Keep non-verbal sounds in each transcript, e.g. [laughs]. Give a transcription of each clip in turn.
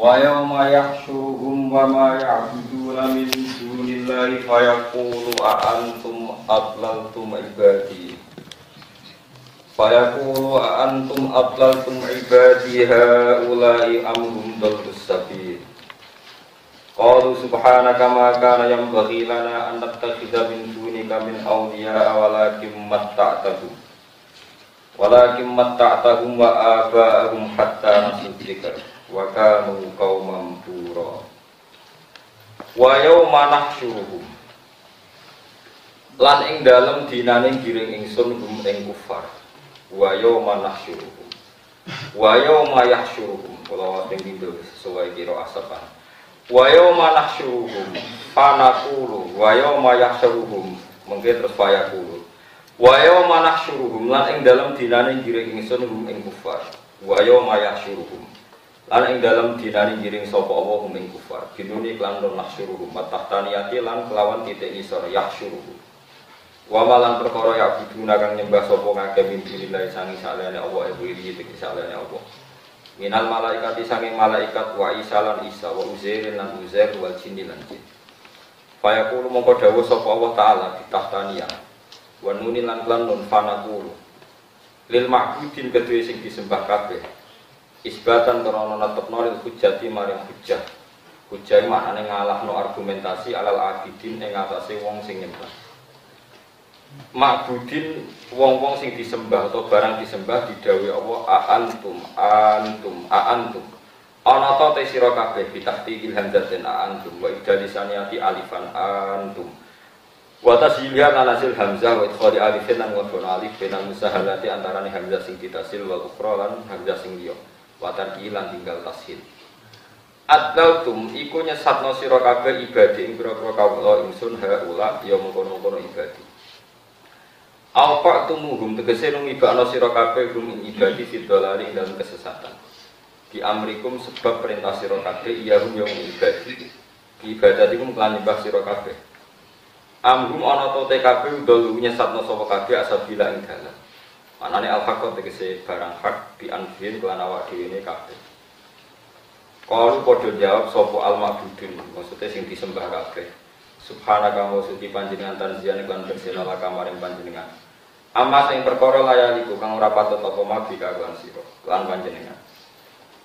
ويوم يحشرهم وما يعبدون من دون الله فيقول أأنتم أضللتم عبادي فيقول أأنتم أضللتم عبادي هؤلاء أم هم ضلوا السبيل قالوا سبحانك ما كان ينبغي لنا أن نتخذ من دونك من أولياء ولكن متعتهم ولكن متعتهم وآباءهم حتى نسوا الذكر wa kanu qauman bura wa yauma nahsyuruhum. Lan ing dalem dinane giring ingsun gum ing kufar. Wa yauma nahsyuruhum. Wa yauma yahsyuruhum. Kula wonten ing sesuai kira asapan wa yauma nahsyuruhum. Panakulu, wa yauma yahsyuruhum. Mengke terus payakulu wa yauma nahsyuruhum. Lan ing dalem dinane giring ingsun gum ing kufar. Wa yauma yahsyuruhum lan ing dalem dinane giring sapa Allah hum ing kufar binuni klan non nahsyuruhum matahtaniyati lan kelawan titik isor yahsyuruhum Wa malan perkara ya buduna kang nyembah sapa ngake min dinillahi sangi salene Allah ibu iki iki salene Allah. Minal malaikat sangi malaikat wa Isa lan Isa wa Uzair lan Uzair wal jinni lan jin. Fayaqulu mongko dawuh sapa Allah taala di tahtania. Wa nunin lan lan nun fanaqulu. Lil ma'budin kedue sing disembah kabeh. Isbatan karena netepno lil hujjati maring hujjah. Hujjah maknane ngalahno argumentasi alal abidin ing atase wong sing nyembah. Makbudin wong-wong sing disembah atau barang disembah didawi Allah antum antum antum ana ta te sira kabeh bitahti il hamzatin antum wa idali saniyati alifan antum. Wa tasilya lan hasil hamzah wa idkhali alifin lan wa alif benal musahalati antarane hamzah sing ditasil wal ukhra lan hamzah sing liya wa tarkilan tinggal tasil Adlautum iku nyesatno sira kabeh ibadi ing pira-pira kawula ingsun haula ya mengkono-kono ibadi Alfa tumuhum tegese nung ibakno sira kabeh rum ibadi fidolari dalam kesesatan. Di amrikum sebab perintah sira kabeh iya hum yang ibadi. Ibadatikum kelan nyembah sira kabeh. Amhum ana to te kabeh udol nyesatno sapa asabila ing. Manane al-haqq tegese barang hak di anfin kelan awak dhewe kabeh. Kalau padha jawab sapa al-ma'budun, maksudnya sing disembah kabeh. Subhanaka wa suci panjenengan tanziane kan bersih laka maring panjenengan. Amma sing perkara layaliku kang ora patut apa mabi kaguan sira lan panjenengan.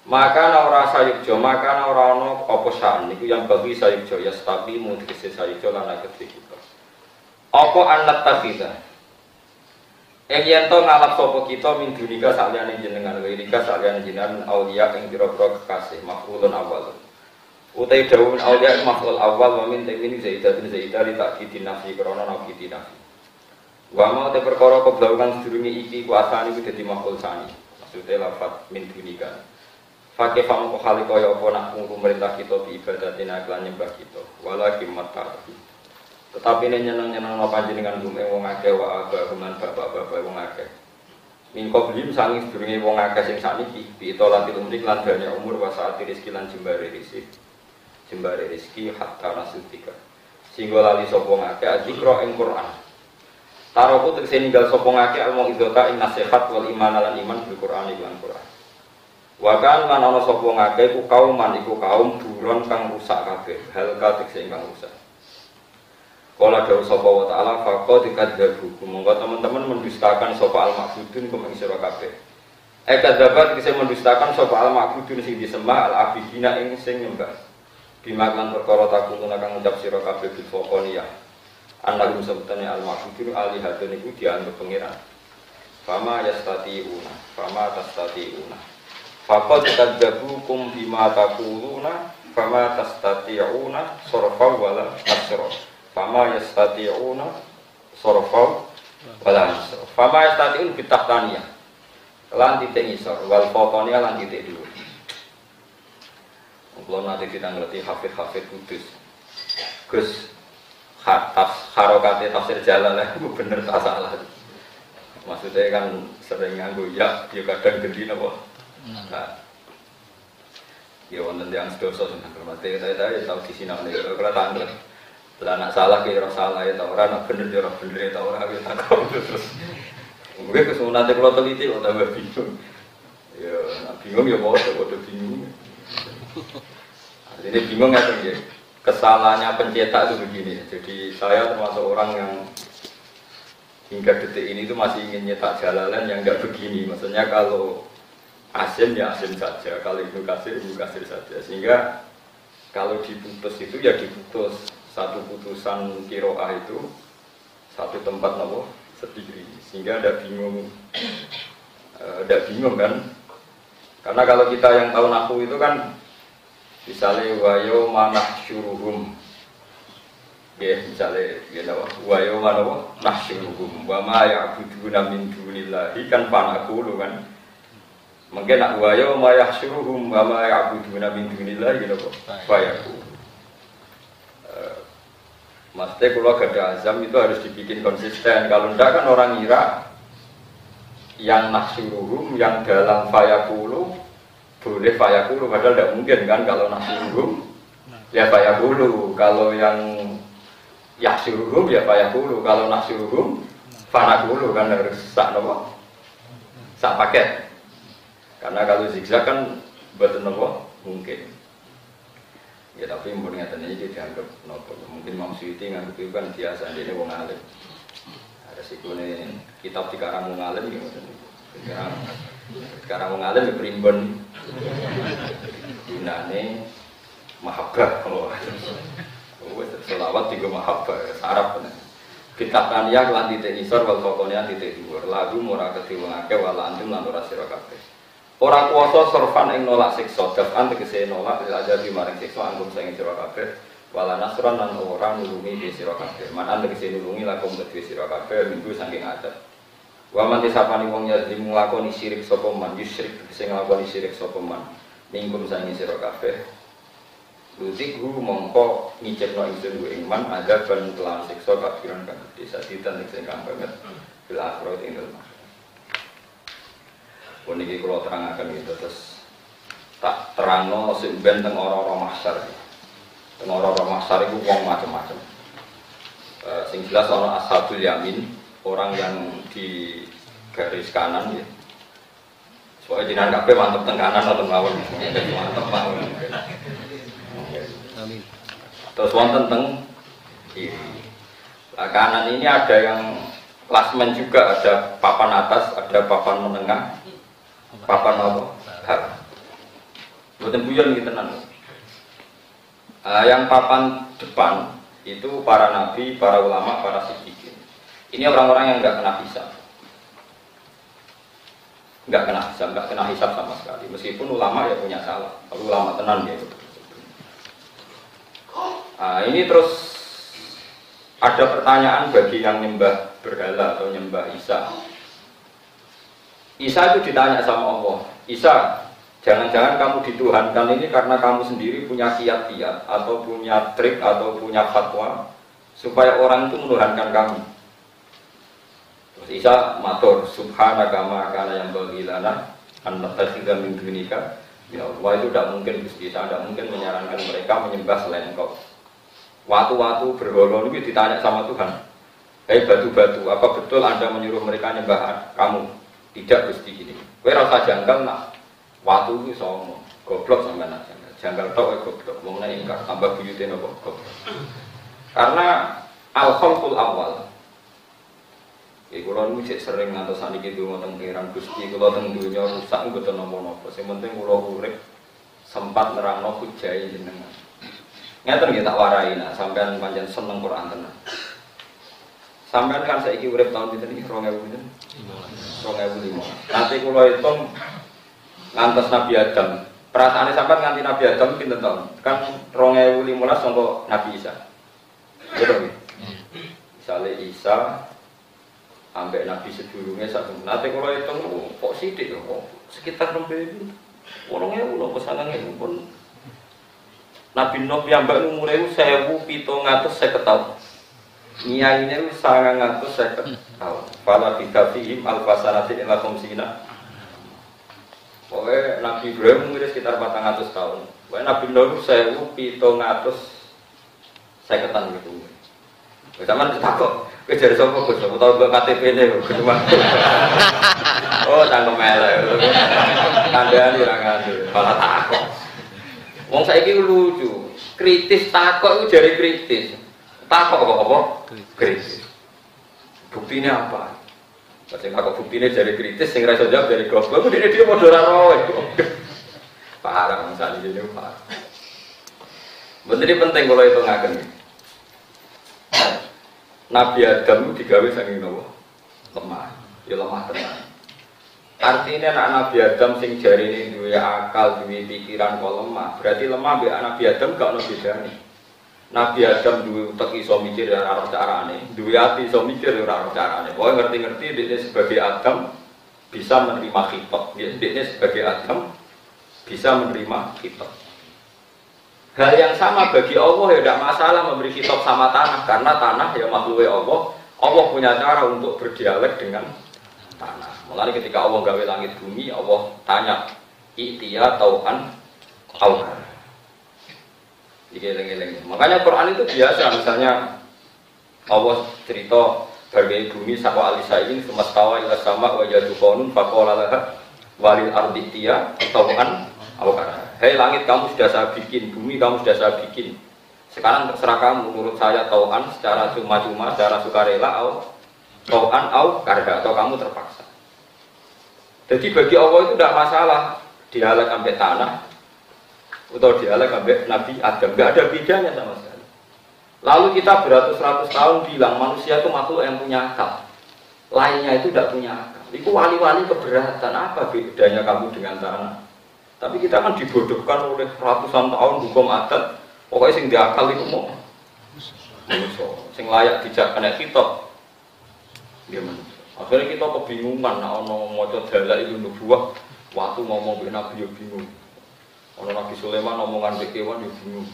Maka na ora sayukjo, maka na ora ana apa saan niku yang bagi sayukjo ya stabi mu dikese sayukjo lan aget kita. Apa anak tafida? Yen to ngalap sapa kita min dunika saliyane jenengan wirika saliyane jenengan auliya ing pira-pira kekasih mafulun awal. Utai dawuh min auliya maful awal wa min tamin zaidatin zaidah li ta'kidin nafi krana nafi nafi. Wa mau te perkara keblaukan sedurunge iki kuasane iku dadi makhluk sani. Maksudnya lafat min dunika. Fakih famu kok hal kaya apa nak pemerintah kita di ibadatin aklan nyembah kita. Wala kimat Tetapi ini nyeneng-nyeneng no panjenengan gume wong akeh wa aba kuman bapak-bapak wong akeh. Min qablim sangi sedurunge wong akeh sing sakniki bi itolati umri lan dane umur wa saat rezeki lan jembare rezeki. Jembare rezeki hatta nasudika. Singgo lali sapa ngakeh azikra ing Quran. Taroku tegese ninggal sapa ngake al mauidota ing nasihat wal iman lan iman bil Qur'an lan Qur'an. Wa kan lan ana ngake ku kaum man iku kaum buron kang rusak kabeh, hal ka tegese kang rusak. Kala dawuh sapa wa ta'ala faqad kadzabu. Monggo teman-teman mendustakan sapa al ma'budun kum ing sira kabeh. Eh kadzabat tegese mendustakan sapa al ma'budun sing disembah al abidina ing sing nyembah. Bimaklan perkara takutuna kang ngucap sira kabeh bil faqaniyah Anak sebutane al maksudun alihatun itu dianggap pengiran. Fama una, fama una. Fakot kadzabukum bima takuluna, fama una, sorfa wala asro. Fama una, sorfa wala asro. Fama yastati'un tania. Lan titik isor, wal fotonia lan titik dulu. Kalau nanti kita ngerti hafid-hafid kudus. Gus, harokatnya tafsir jalan lah. Itu bener tak salah. Maksudnya kan sering nganggu ya ya kadang gede nopo. Nah. Ya wonten yang sedoso senang hormati. Saya saya tahu di sini nih kalau tanggal lah anak salah kira salah ya tau. Orang bener ya bener ya tau. Orang ya tahu terus gue nanti kalau teliti kok tambah bingung. Ya bingung ya mau coba bingung. Jadi bingung ya? Tuh Kesalahannya pencetak itu begini. Jadi saya termasuk orang yang hingga detik ini itu masih ingin nyetak jalalan yang nggak begini. Maksudnya kalau asin ya asin saja, kalau ibu kasir ibu kasir saja. Sehingga kalau diputus itu ya diputus satu putusan kiroah itu satu tempat nopo sendiri sehingga ada bingung ada eh, bingung kan? Karena kalau kita yang tahu naku itu kan misalnya wayo mana syuruhum ya misalnya ya wayo mana nah syuruhum wama ya abudu min dunillahi. Kan panakulu kan? Mungkin nak wayo ma ya syuruhum wama ya abudu min dunillahi gitu kok bayaku Maksudnya kalau ada azam itu harus dibikin konsisten. Kalau enggak kan orang ngira yang nasuruhum yang dalam fayakulu boleh fayakulu padahal tidak mungkin kan kalau nasuruhum ya fayakulu kalau yang yasuruhum ya fayakulu kalau nasuruhum fanakulu kan harus sak nopo? Sak paket. Karena kalau zigzag kan betul nopo? Mungkin ya tapi mungkin ngeten ini dianggap nopo mungkin Imam Suyuti nganggap itu kan biasa ini wong alim. Resikone kitab di karang ngalim gitu sekarang sekarang ngalim ya primbon. Gunane mahabbah kalau wes selawat tiga mahabbah sarap bener kitab kaniyah lan titik isor wal fokonya titik dhuwur. Lagu murah ketiwangake wal antum lan ora sira kabeh Ora kuasa sorfan ing nolak siksa, dafan tegese nolak lil ajabi maring siksa anggum sing sira kabeh. Wala nasron lan ora nulungi di sira kabeh. Man anda kese nulungi lakum kedhe sira kabeh minggu saking adat wa man tisapani wong yazlim nglakoni syirik sapa man yusyrik sing nglakoni syirik sapa man minggu saking sira kabeh. Luzik-hu mongko ngicipno ingsun ing iman ada ban kelan siksa kafiran kang gedhe saditan sing kang banget. Bil akhirat ing dalem Pun iki kula terangaken gitu terus tak terangno sing ben teng ora-ora mahsyar. Tengoro Masar itu uang macam-macam. E, sing jelas orang ashabul yamin, orang yang di garis kanan ya. Soalnya jinan kafe mantep teng kanan atau mawon, mantep mawon. Amin. Terus wonten teng kiri. Nah, kanan ini ada yang klasmen juga, ada papan atas, ada papan menengah, papan apa? Buatan buyon gitu nanti. Uh, yang papan depan itu para nabi, para ulama, para siddiqin. Ini orang-orang yang nggak kena hisab. Nggak kena hisab, nggak kena hisab sama sekali. Meskipun ulama ya punya salah. Kalau ulama tenan ya. Nah, ini terus ada pertanyaan bagi yang nyembah berhala atau nyembah Isa. Isa itu ditanya sama Allah, Isa, Jangan-jangan kamu dituhankan ini karena kamu sendiri punya kiat-kiat atau punya trik atau punya fatwa supaya orang itu menuhankan kamu. Terus Isa matur subhanaka ma kana yang bagilana an nattakhidha min dunika. Ya Allah itu tidak mungkin Gusti tidak mungkin menyarankan mereka menyembah selain engkau. Waktu-waktu berholo ini ditanya sama Tuhan. Hei batu-batu, apa betul Anda menyuruh mereka menyembah kamu? Tidak Gusti ini. Kowe rasa janggal nak Waktu itu sama, goblok sampai nak janggal tau ya goblok, mau nanya ingkar, tambah buyutin apa goblok. Karena al khalqul awal. Ya kula cek sering ngantos saniki donga teng pangeran Gusti, kula teng donya rusak mboten napa-napa. Sing penting kula urip sempat nerangno hujai jenengan. Ngeten nggih tak warai nak sampean pancen seneng Quran tenan. Sampean kan saiki urip tahun pinten iki 2000 pinten? 2005. Nanti kula hitung ngantos Nabi Adam. Perasaannya sampai nganti Nabi Adam pinten tahun? Kan 2015 sampai Nabi Isa. Betul Misalnya Isa ambek Nabi sedurungnya satu. Nanti kalau itu kok sidik kok sekitar nembe itu. Orangnya udah pesanan itu pun Nabi Nuh yang mbak umurnya itu saya. Nyainya itu sangat ngatus saya ketahui. Fala bidafihim alfasanatin ila komsina Pokoknya Nabi Ibrahim mungkin sekitar 400 tahun. Pokoknya Nabi Nuh saya pito ngatus saya ketan gitu. Zaman ditakok, kejar sopo gus, aku tahu gue KTP ini kedua. oh, tanggung melek. Kandaan orang ngadu, malah takok. Wong saiki lucu. Kritis takok itu jari kritis. Takok kok apa? Kritis. Buktinya apa? Sing takok buktinya jari kritis, sing ra iso jawab jari goblok. Ku dene dia padha ora roe. Parah misalnya ini parah. Betul penting kalau itu ngaken. Nabi Adam digawe saking nopo? Lemah. Ya lemah tenan. Artinya anak Nabi Adam sing jari ini dua akal, dua pikiran kok lemah. Berarti lemah be Nabi Adam gak ono bedane. Nabi Adam dua utak iso mikir ya ora carane, dua hati iso mikir ya ora carane. Pokoke ngerti-ngerti dia sebagai Adam bisa menerima kitab. Dia sebagai Adam bisa menerima kitab. Hal yang sama bagi Allah ya tidak masalah memberi kitab sama tanah karena tanah ya makhluk Allah. Allah punya cara untuk berdialek dengan tanah. Mulai ketika Allah gawe langit bumi, Allah tanya, "Itia tauhan tauhan." Digeleng-geleng. Makanya Quran itu biasa, misalnya Allah cerita bagai bumi sawa alisa ini semastawa ila sama wa jadu konun fakola walil ardi tia tauhan awkar. Hei langit kamu sudah saya bikin, bumi kamu sudah saya bikin. Sekarang terserah kamu menurut saya tauhan secara cuma-cuma, secara sukarela, atau tauhan au karga atau kamu terpaksa. Jadi bagi Allah itu tidak masalah dialek sampai tanah atau dialek sampai Nabi Adam, nggak ada bedanya sama sekali. Lalu kita beratus-ratus tahun bilang manusia itu makhluk yang punya akal, lainnya itu tidak punya akal. Itu wali-wali keberatan apa bedanya kamu dengan tanah? Tapi kita kan dibodohkan oleh ratusan tahun hukum adat, pokoknya sing diakal itu mau manusia, sing layak dijak kena kitab, dia manusia. Akhirnya kita kebingungan, nah ono moco dalil itu nubuah, waktu ngomong Nabi ya bingung. Ono Nabi Sulaiman ngomongan ke kewan ya bingung.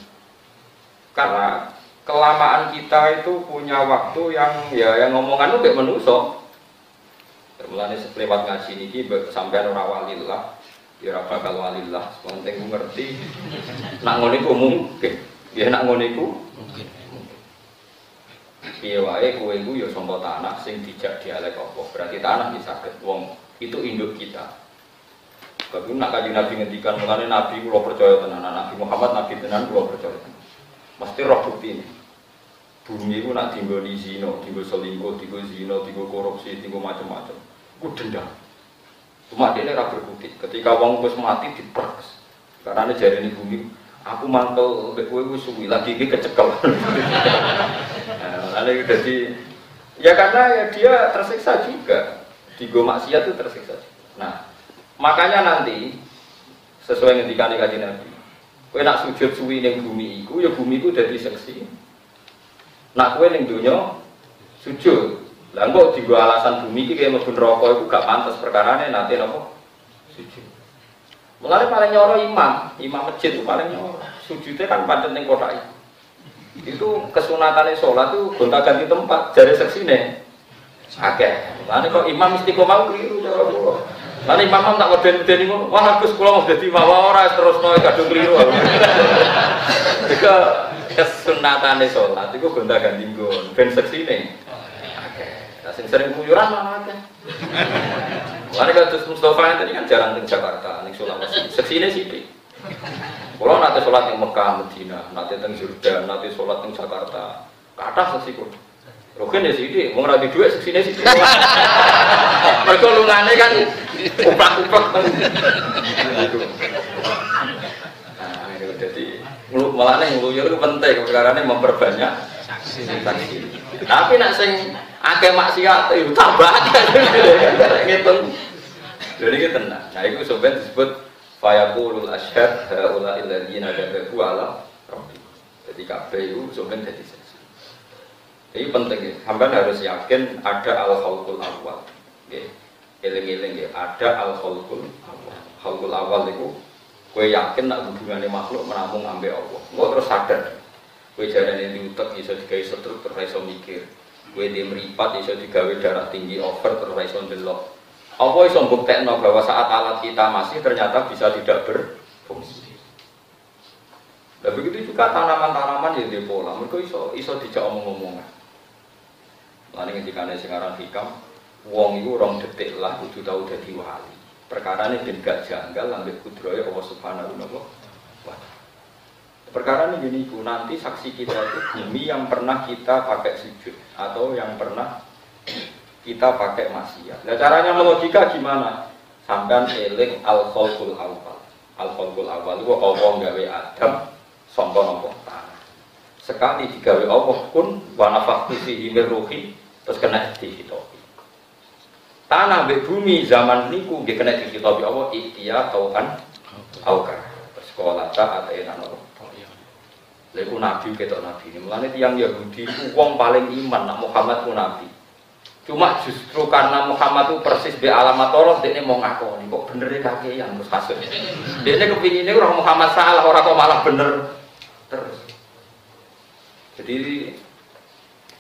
Karena kelamaan kita itu punya waktu yang ya yang ngomongan itu kayak menusuk. Mulane lewat ngaji ini sampai orang walillah, ya ora bakal walillah. Penting ngerti. Nak ngono iku mungkin. Ya nak ngono iku mungkin. Piye wae kowe iku ya sangka tanah sing dijak dialek apa. Berarti tanah bisa saged wong itu induk kita. Tapi nak Nabi ngendikan mengenai Nabi kula percaya tenan, Nabi Muhammad Nabi tenan kula percaya. Mesti roh bukti ini. Bumi itu nak tinggal di zino, tinggal selingkuh, tinggal zino, tinggal korupsi, tinggal macam-macam. Itu dendam. Cuma dia ini berkutik. Ketika wong wis mati diperes. Karena ini jari ini bumi aku mantel mbek kowe wis suwi lagi iki kecekel. [laughs] nah, jadi ya karena ya dia tersiksa juga. Di go maksiat itu tersiksa. Nah, makanya nanti sesuai ngendikan kanjeng Nabi. Kowe nak sujud suwi ning bumi iku ya bumi iku dadi seksi. Nak kowe ning donya sujud. Lah kok digo alasan bumi iki kaya mlebu neraka iku gak pantas perkarane nanti napa sujud. Mulai paling nyoro imam, imam masjid itu paling nyoro. Sujudnya kan pancen ning kotak itu. Kesunatannya sholat itu gonta ganti tempat, jari seksine. Oke, Lalu kok imam istiqomah keliru cara. Lalu imam tak weden-weden ngono, wah Gus kula mau dadi mawa ora terus mau kadung keliru. [laughs] Jika kesunatane sholat itu gonta ganti nggon, ben seksine. Oke. Nah, sing sering kuyuran mana akeh. Karena kados Mustafa itu kan jarang di Jakarta, di Sulawesi. Seksine sithik. Kalau nanti sholat di Mekah, Medina, nanti di Jordan, nanti sholat di Jakarta, kata seksi Rokin ya sih, mau ngerti duit seksine sih. [laughs] Mereka lungane kan upak-upak. Nah, jadi malah nih ngeluyur itu penting karena memperbanyak saksi. Tapi nak sing akeh maksiat itu tambah akeh. Ngitung. Jadi kita tenang. Nah, itu sebenarnya disebut fayaqulul asyhad haula alladziina kadzabu ala. Jadi kabeh itu sebenarnya jadi. Ini penting ya. Hamba harus yakin ada al khalqul awal. Nggih. Eling-eling ya, ada al khalqul awal. Khalqul awal itu Kue yakin nak hubungannya makhluk menamung ambil Allah. Kau terus sadar. Kue jalan yang diutak bisa digawe setruk terus iso mikir. Kue di meripat bisa digawe darah tinggi over terus iso delok. Apa iso mbuktekno bahwa saat alat kita masih ternyata bisa tidak berfungsi. Nah begitu juga tanaman-tanaman yang di pola, mereka iso iso dijak omong-omongan. Lalu ketika sekarang hikam, wong itu orang detik lah, kudu tahu jadi wali perkara ini ben gak janggal ambil kudroya Allah subhanahu wa Perkara ini gini, nanti saksi kita itu bumi yang pernah kita pakai sujud atau yang pernah kita pakai maksiat. Nah caranya melogika gimana? Sampai eling al khalqul awal. Al khalqul awal itu Allah gawe Adam nopo tanah. Sekali digawe Allah pun wa nafakhtu fihi terus kena dihitopi. Tanah be bumi zaman niku nggih kena dihitopi Allah ikhtiya tauan aukar. Sekolah ta atena nopo Lalu nabi ketok nabi ini. Mulanya tiang Yahudi wong paling iman nak Muhammad pun nabi. Cuma justru karena Muhammad itu persis be alamat Allah, dia mau ngakoni kok bener kaki yang terus hasil. Dia ini kepingin ini orang Muhammad salah, orang kok malah bener terus. Jadi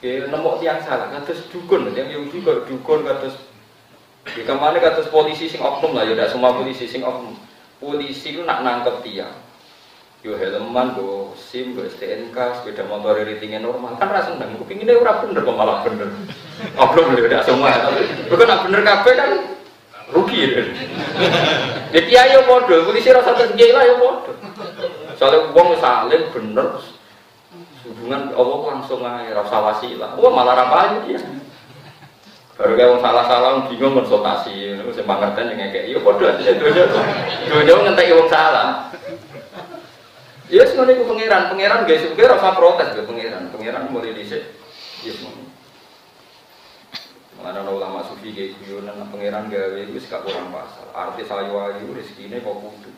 ya nemu tiang salah, kados dukun, yang Yahudi kok dukun kados di ke mana kados polisi sing oknum lah, ya tidak semua polisi sing oknum. Polisi itu nak nangkep tiang, yo helman, go SIM, go STNK, sepeda motor ratingnya normal, kan rasa seneng. Kupinginnya ora bener kok malah bener. Oh belum udah semua, kalau nak bener kafe kan rugi ya. Kiai yo bodoh, polisi rasa terkiai lah yo bodoh. Soalnya uang saling bener, hubungan Allah langsung aja rasa wasilah. Wah malah rapain dia. Baru kayak salah-salah bingung konsultasi, itu sih pangerten yang kayak iya bodoh aja aja. Jauh-jauh ngentek wong salah. Ya semuanya itu pangeran, pangeran guys, pangeran rasa protes ke pangeran, pangeran mulai dicek, ya semuanya. Mana ulama sufi kayak guyonan, pangeran gawe itu gak kurang pasal. Artis ayu ayu rezeki ini kok kudu.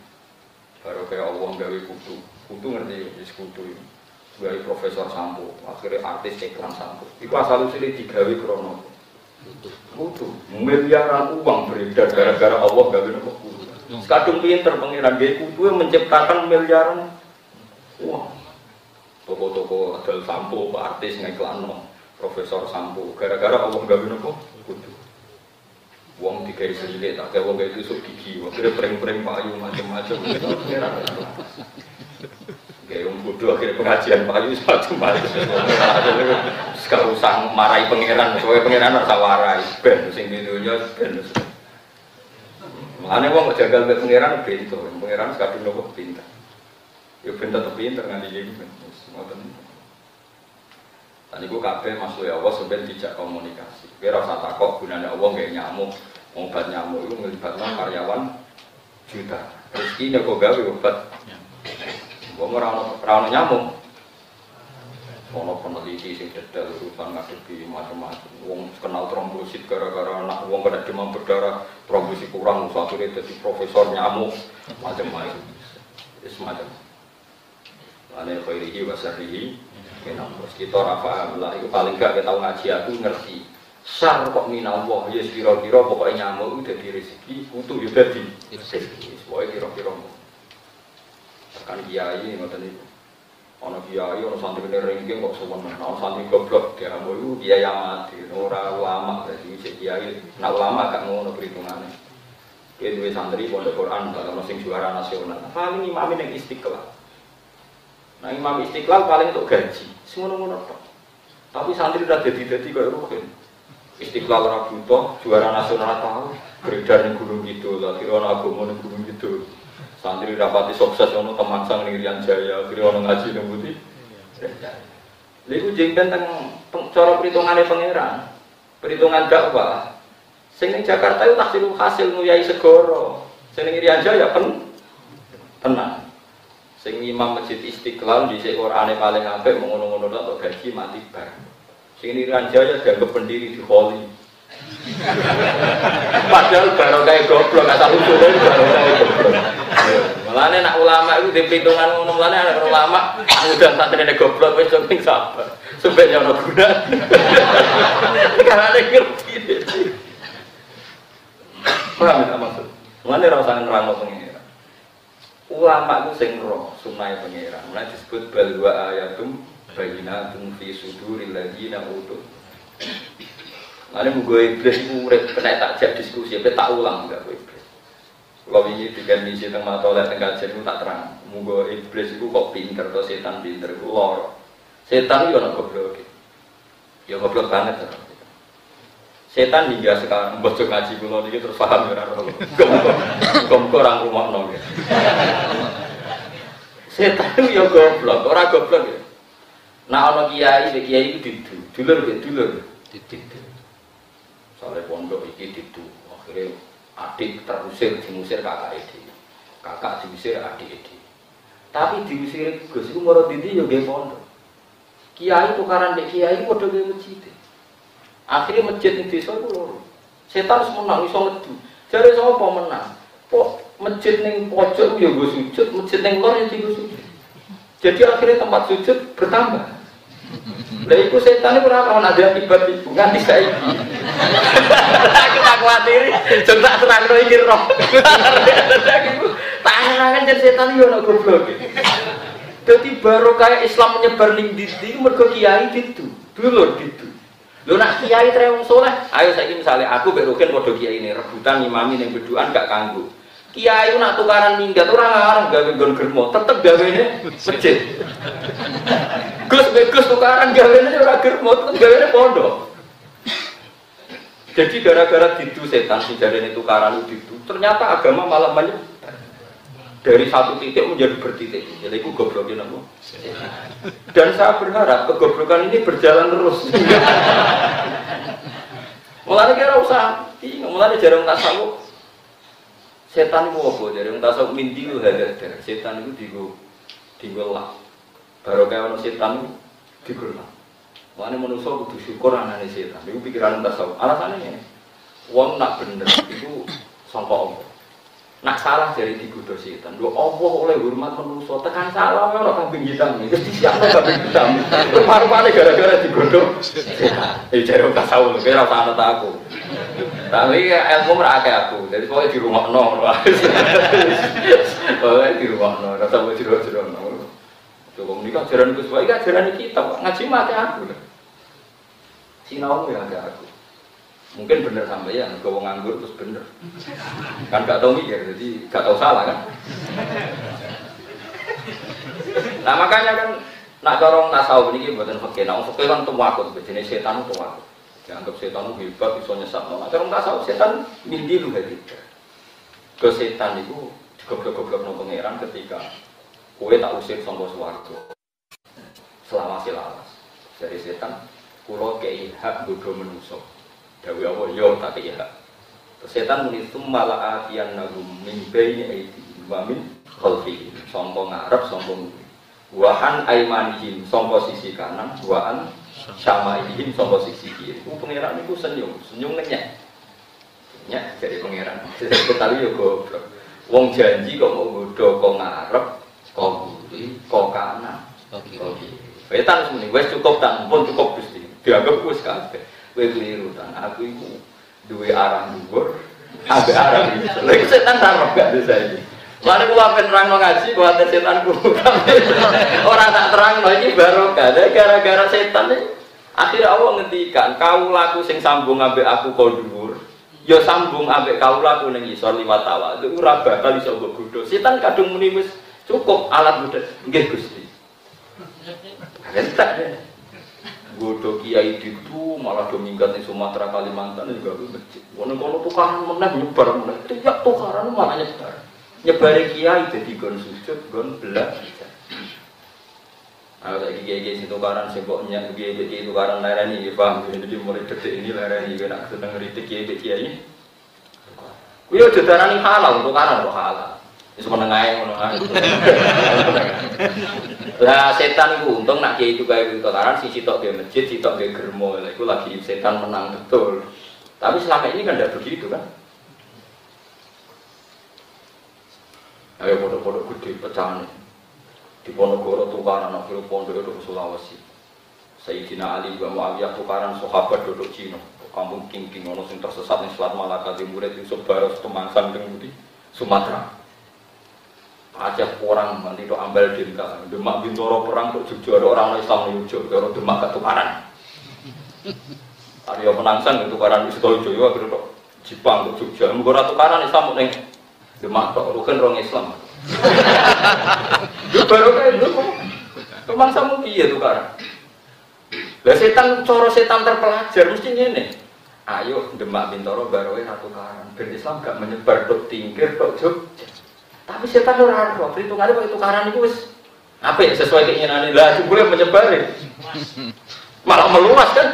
Baru kayak Allah gawe kudu, kudu ngerti ya, kudu itu. Gawe profesor sampo, akhirnya artis iklan sampo. Itu asal usulnya digawe krono. Kudu, miliaran uang beredar gara-gara Allah gawe nopo kudu. Sekadung pinter pangeran gawe kudu menciptakan miliaran Wah, toko-toko adal sampo, artis no, profesor sampo, gara-gara Allah bina kok, kudu. Wong tiga selilit, tak kayak wong itu sok gigi, akhirnya pering-pering payu macam-macam. [laughs] Kayak wong kudu akhirnya pengajian payu macam-macam. Sekarang usah marahi pangeran, soalnya pangeran harus warai, ben, sing dunia ben. Makanya wong jagal pangeran pintu, pangeran sekarang nopo pintar. Ya tetep pinter nganti iki ben. Ngoten. Tadi gue kafe masuk ya Allah sebenarnya tidak komunikasi. Kira rasa takut gunanya Allah kayak nyamuk, obat nyamuk itu melibatkan karyawan juta. Rezeki nya kok gawe obat. Gue mau rawon nyamuk. Ono peneliti sing detail urusan ngadepi macam-macam. Wong kenal trombosit gara-gara anak wong kena demam berdarah, trombosit kurang, akhirnya jadi profesor nyamuk macam-macam. Semacam. Ane khairihi wa Kenapa terus kita rafa lah itu paling gak kita ngaji aku ngerti Sar kok minallah ya kira-kira pokoknya nyamuk udah di rezeki utuh ya dadi rezeki pokoknya kira-kira kan kiai ngoten itu ana kiai ana santri kene ringking kok sowan ana santri goblok dia mau itu kiai mati. Ora ulama dadi cek kiai. Nak ulama gak ngono perhitungane. Dia duwe santri pondok Quran kalau sing juara nasional. Paling imam yang istiqlal. Nah imam istiqlal paling untuk gaji, semua ngono Tapi santri udah jadi-jadi kayak rukin. Istiqlal orang butuh, juara nasional tahu, beredar di gunung lah kira orang agama di gunung gitu. Santri dapati sukses ono sang Irian Jaya, kira orang ngaji di putih. Lalu jengben tentang cara perhitungannya pangeran, perhitungan dakwah. Sing Jakarta itu hasil hasil nguyai segoro, sing Irian Jaya pen tenang. Sing imam masjid istiqlal di Quran paling apik mengono-ngono tok gaji mati bar. Sing ini Ranjaya dianggap pendiri di Holi. [laughs] Padahal baru kayak goblok asal usulnya baru kayak goblok. Mulane nak ulama di perhitungan ngono mulane anak ulama santri nek goblok wis sing sabar. Sebenarnya ono guna. [laughs] Karena ngerti. Paham ya maksud? Mulane ora usah nerangno pengen ulama itu sing roh sunai pangeran mulai disebut balwa ayatum bayinatum fi suduril ladina utuh Lalu mugo iblis urip kena tak diskusi, tapi tak ulang enggak iblis. Kalau ini tiga misi tengah mata oleh tengah kajian itu tak terang. Mugo iblis itu kok pinter atau setan pinter itu lor. Setan itu orang goblok. Ya goblok banget. Setan hingga sekarang bocor ngaji kulo ini terus paham ya orang Kok orang rumah nong ya. Setan itu ya goblok, orang goblok ya. Nah ono kiai, kiai itu didu, dulur ya dulur. Didu. Soalnya pondok iki didu, akhirnya adik terusir, diusir kakak itu. Kakak diusir adik itu. Tapi diusir Gus itu mau didi ya gak pondok. Kiai tukaran dek kiai itu udah gak masjid. Akhirnya masjid di desa itu loro. Setan harus menang, iso ngedu. Jadi sama menang. Kok masjid neng pojok ya gue sujud, masjid neng luar ya gue sujud. Jadi akhirnya tempat sujud bertambah. Lah iku setan itu ora ana ada akibat ibu nganti saiki. Aku tak kuatiri, jeng tak terangno iki roh. Tak kan jadi setan yo ana goblok. Dadi baru kayak Islam menyebar ning ndi mergo kiai ditu, dulur ditu. Lho nak kiai tre saleh, ayo saiki misale aku mbek Rukin padha kiai ini rebutan imami ning beduan gak kanggo. Kiai nak tukaran minggat ora ngarang gawe nggon germo, tetep gawene masjid. Gus Gus tukaran gawene ora germo, tetep gawene pondok. Jadi gara-gara ditu setan si ini tukaran itu, ternyata agama malah menyebar dari satu titik menjadi bertitik. Jadi itu gobloknya namu. Dan saya berharap kegoblokan ini berjalan terus. [laughs] mulai kira usah, mulai jarang tasawuf. Setan itu apa? Jarang tasawuf minti itu hadar Setan itu digo digolak. Baru kayak orang setan itu digolak. Mulai manusia butuh syukur anaknya setan. Itu pikiran tasawuf. Alasannya, uang nak bener itu sampai Allah. Nak salah dari digoda setan. Lu Allah oleh hormat manusia tekan salah ora kambing hitam. Wis disiapno kambing hitam. Rupa-rupane gara-gara setan. Eh jare ora tahu lho, kira ora ana aku. Tapi ilmu akeh aku. Jadi pokoke di rumah no. Pokoke di rumah no. Ora tau jero-jero no. Coba menikah jalan Gus Baik, jalan kita, ngaji mati aku. Sinau ya ada aku mungkin bener sampai ya gue nganggur terus bener. Kan gak tau mikir jadi gak tau salah kan? Nah makanya kan nak dorong tasawuf ini buatan fakir. Nah fakir kan tuh waktu jenis setan tuh waktu dianggap setan hebat bisa nyesat. Nah dorong tasawuf setan mindi lu gitu. Ke setan itu goblok-goblok no pangeran ketika kue tak usir sombong suwargo. Selama silalas dari setan kulo kei hak bodoh menusuk Dawi Allah yo tak ya. Setan muni malah atian nagum min baini aidi wa min khalfi. Sombong ngarep sombong Wahan aimanihim sombong sisi kanan, waan sama ihim sombong sisi kiri. Ku pangeran itu senyum, senyum ngenyek. Nyak jadi pangeran. [laughs] Sekali yo goblok. Wong janji kok mau bodoh kok ngarep, kok kiri, kok kanan, kok kiri. Setan semuanya, wes cukup tak, pun cukup gusti. Dianggap wes kabeh. Kowe keliru tan. Aku iku duwe arah dhuwur, ada arah itu. Lha setan sarep gak bisa iki. Lalu gua pengen terang ngaji, gua ada setan [laughs] Orang tak terang no ini barokah. Gara-gara setan nih. Akhirnya Allah ngendikan, kau laku sing sambung ambek aku kau dhuwur. Ya sambung ambek kau laku ning isor liwat tawa. Itu ora bakal iso mbok godho. Setan kadung muni wis cukup alat mudah. Nggih Gusti. Bodoh kiai itu malah do minggat di Sumatera Kalimantan juga gue masjid. Kono kono tukaran mana nyebar mana. Tidak tukaran malah nyebar. Nyebar kiai jadi gon sujud, gon belah. Nah, lagi kiai kiai itu tukaran seboknya kiai kiai tukaran lereni, ya paham? Jadi mulai detik ini lereni, gue nak sedang ngeritik kiai kiai. Gue udah darah halal, tukaran kok halal. Wis menengae ngono kan. [laughs] Lah setan itu untung nak kiai itu kayak tukaran si sitok dia masjid, sitok dia germo. Lah itu lagi setan menang betul. Tapi selama ini kan tidak begitu kan. Ayo bodoh-bodoh gede pecahan. Di Ponorogo tukaran anak kilo pondok itu Sulawesi. Sayyidina Ali wa Muawiyah tukaran sahabat duduk Cina. Kampung King-King ono sing tersesat ning Selat Malaka Timur Yusuf Baros Temangsan teng Sumatera. Aceh orang do ambal dinka, demak bintoro perang kok jujur ada orang Islam nyujuk, kalau demak ketukaran. Arya menangsan ketukaran di Sito Joyo, akhirnya kok Jepang kok Jogja, mengkora tukaran Islam neng demak kok rukun rong Islam. Itu baru kayak itu kok, kemang samu iya tukaran. Lah setan, coro setan terpelajar mesti ini. Ayo demak bintoro baru ratu tukaran, ben Islam gak menyebar dok tingkir dok Jogja. Tapi setan ora roh, perhitungannya kok tukaran itu wis Apa ya sesuai keinginan ini lah, boleh menyebar ya. Malah meluas kan?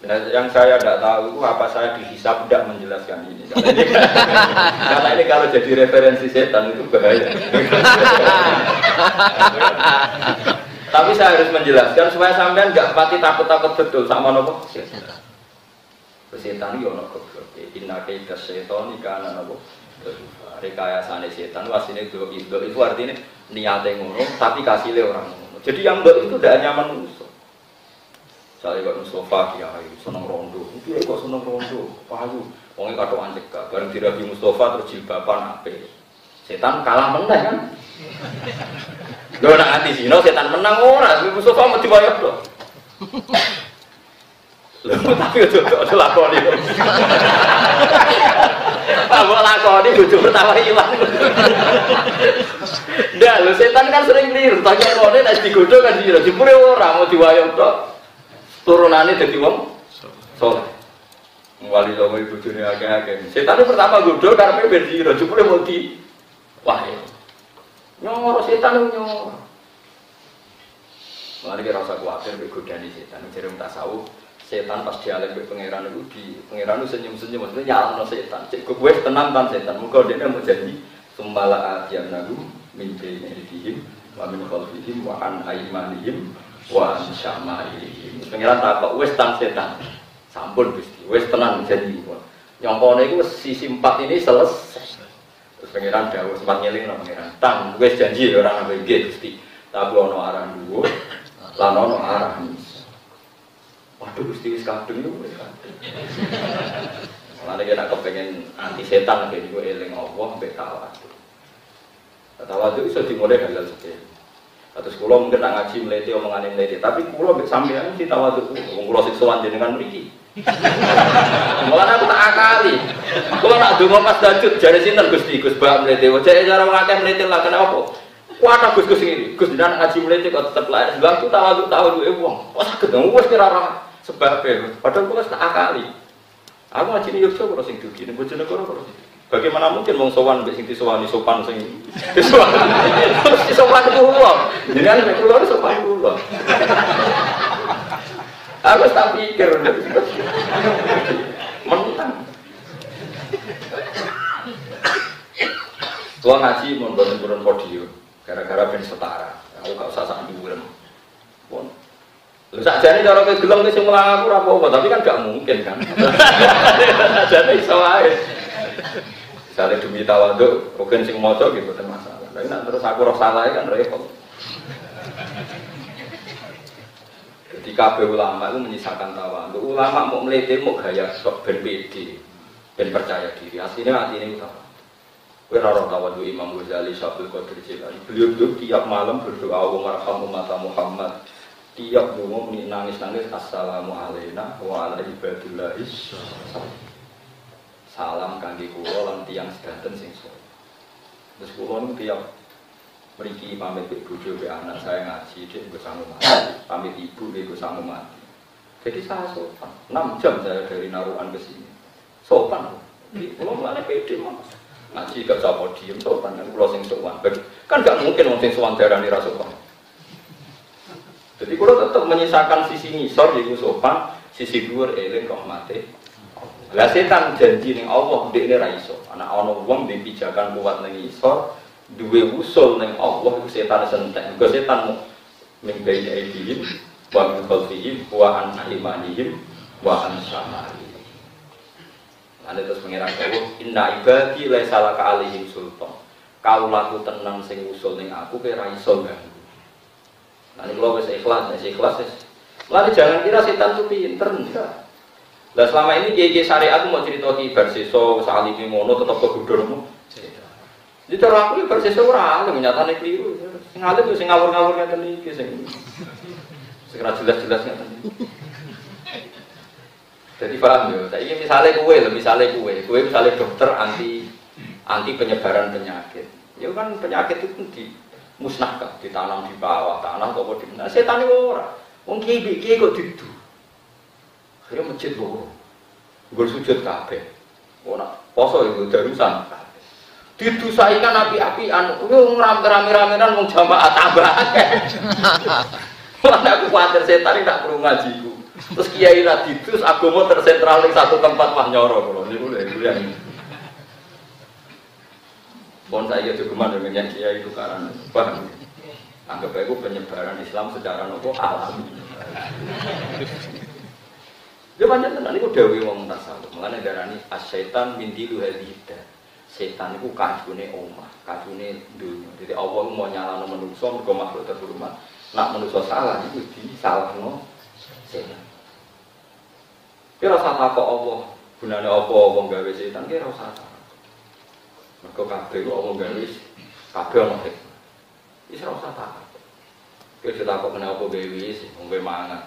Nah, yang saya tidak tahu itu apa saya dihisap tidak menjelaskan ini. [laughs] Karena ini, kalau jadi referensi setan itu bahaya. Tapi saya harus menjelaskan supaya sampean nggak pati takut-takut betul sama nopo setan. Setan itu nopo. Inna kaita setan ikana nopo. Rekayasane setan wasine do itu itu artinya niatnya ngono tapi kasihnya orang ngono. Jadi yang do itu tidak hanya manusia. Saya kok Mustafa kiai seneng rondo, itu kok seneng rondo, payu. Wongnya kado cekak, bareng dirabi Mustafa terus jilbaban ape. Setan kalah menang kan? [laughs] Lo nak hati sih, setan menang ora, Mustafa mau diwayah loh. Lho tapi ojo ojo lakoni. [laughs] Apa lakoni bojo pertama ilang. Ndak, lho setan kan sering keliru, tanya kone nek digodho kan dira, jebule ora mau diwayah tok. Turunannya jadi wong soleh. Wali songo ibu dunia agak-agak setan pertama gudul karena ben siro jupule mau di wah nyoro setan nyoro. Mari kita rasa khawatir bergodani setan, jadi tak tahu setan pas dialek be pangeran itu di pangeran itu senyum senyum maksudnya nyala no setan. Cek gue tenang kan setan, muka dia mau jadi sembala atian nagu mimpi dihim wa min khalfihim wa an aimanihim wa syama'ilihim. Pengiran tak wes tan setan. Sampun Gusti, wes tenang janji. Nyongkone iku sisi empat ini selesai. Terus pengiran dawuh sempat ngeling nang pengiran. Tang wes janji ya ora nambah nggih Gusti. Tapi ono arah dhuwur, lan ono arah Waduh Gusti wis kadung itu wis kadung. [laughs] Mulane kena kepengen anti setan lagi gue eling Allah mbek tawadhu. Tawadhu iso dimulai hal-hal seperti Terus kulo mungkin nak ngaji meliti omongan meliti, tapi kulo sampean kita waktu wong kulo sik sowan jenengan mriki. [laughs] Malah aku tak akali. Kulo nak donga pas dajut jare sinten Gusti Gus Bak meliti. Cek cara ngakeh meliti lah kenapa? Kuat Gus Gus ini. Gus ngaji meliti kok tetep lahir. Sebab ku tawaduk tawaduk e wong. Wah saged wis kira ora sebab Padahal kulo tak akali. Aku ngaji ning Yogyakarta kulo sing dugi, ning Bojonegoro kulo sing Bagaimana mungkin wong sowan mbek sing disowani sopan sing [laughs] disowani. Terus disowan kula. Jenengan nek kula sopan kula. Aku tak pikir. Mentang. Tua ngaji mau bangun turun podium, gara-gara ben setara. Aku gak usah sak dhuwur. Pun. Nih cara kegelem sing mulang aku apa tapi kan gak mungkin kan. Jadi iso wae. Misalnya demi tawaduk, mungkin sing moco gitu kan masalah. Tapi nak terus aku roh salah kan repot. Jadi kabeh ulama itu menyisakan tawaduk. Ulama mau meliti mau gaya sok ben ben percaya diri. Hati ini utama. Kue raro tawaduk Imam Ghazali Syafil Qadir Jilani. Beliau tuh tiap malam berdoa Allahumma mata Muhammad. Tiap dungu nangis-nangis Assalamu alaikum wa ala ibadillahis salam kangge kula lan tiyang sedanten sing saleh. Terus kula tiap mriki pamit ke bojo ke anak saya ngaji dia gue sanggup mati, pamit ibu dia gue sanggup mati. Jadi saya sopan, 6 jam saya dari Naruan ke sini. Sopan, kalau mulai pede mah. Ngaji gak bisa diem sopan, kan kalau sing sopan. Kan gak mungkin wong sing sopan darah nira sopan. Jadi kalau tetap menyisakan sisi ngisor, jadi sopan, sisi dhuwur eling kok mati. Lah setan janji ning Allah ndek ne ra iso. Ana ana wong ndek pijakan kuat ning iso, duwe usul ning Allah iku setan sentek. Mergo setan min baina aidihim wa min khalfihim wa an aimanihim wa an syamalihim. Ane terus pengiran kau, inna ibadi salah ka alihim sultan. Kau laku tenang sing usul ning aku kira iso ganggu. Nanti kalau wis ikhlas, wis ikhlas wis. Lalu jangan kira setan itu pinter, enggak. Lah selama ini kiai syariat mau cerita ki berseso salimi ngono tetap kegudurmu. Jadi cara aku berseso ora alim nyatane keliru. Sing alim sing ngawur-ngawur ngeten iki sing sing jelas-jelas ngeten. Jadi paham yo, saya ini misalnya kue, misalnya kue, kue misalnya dokter anti anti penyebaran penyakit. Ya kan penyakit itu di musnahkan, ditanam di bawah tanah, kok di mana? Setan itu orang, wong kiai kok didu. Akhirnya masjid loro. Gue sujud kabeh. Oh nak poso itu darusan. didusai kan api-apian, lu rame-rame-ramean mau jamaah tambah Mana [laughs] aku khawatir setan tidak perlu ngajiku. Terus kiai lah didus, agama tersentral di satu tempat mah nyoro kalau ini udah Bon saya juga ke mana dengan kiai itu karena paham. Anggap aku penyebaran Islam secara nopo alami. Dia banyak tenan itu dewi wong tasawuf. Mengenai darah ini asyaitan mindilu hadida setan itu kacune omah, kacune dunia. Jadi Allah mau nyala manusia, mereka makhluk terhormat. Nak manusia salah itu di salah no setan. Kira rasa takut Allah, gunanya apa Allah gawe setan, kira takut. Mereka kabeh itu Allah gawe, kabeh ono hikmah. Ini rasa takut. Kira kita kok kenapa gawe sih, mungkin mangan.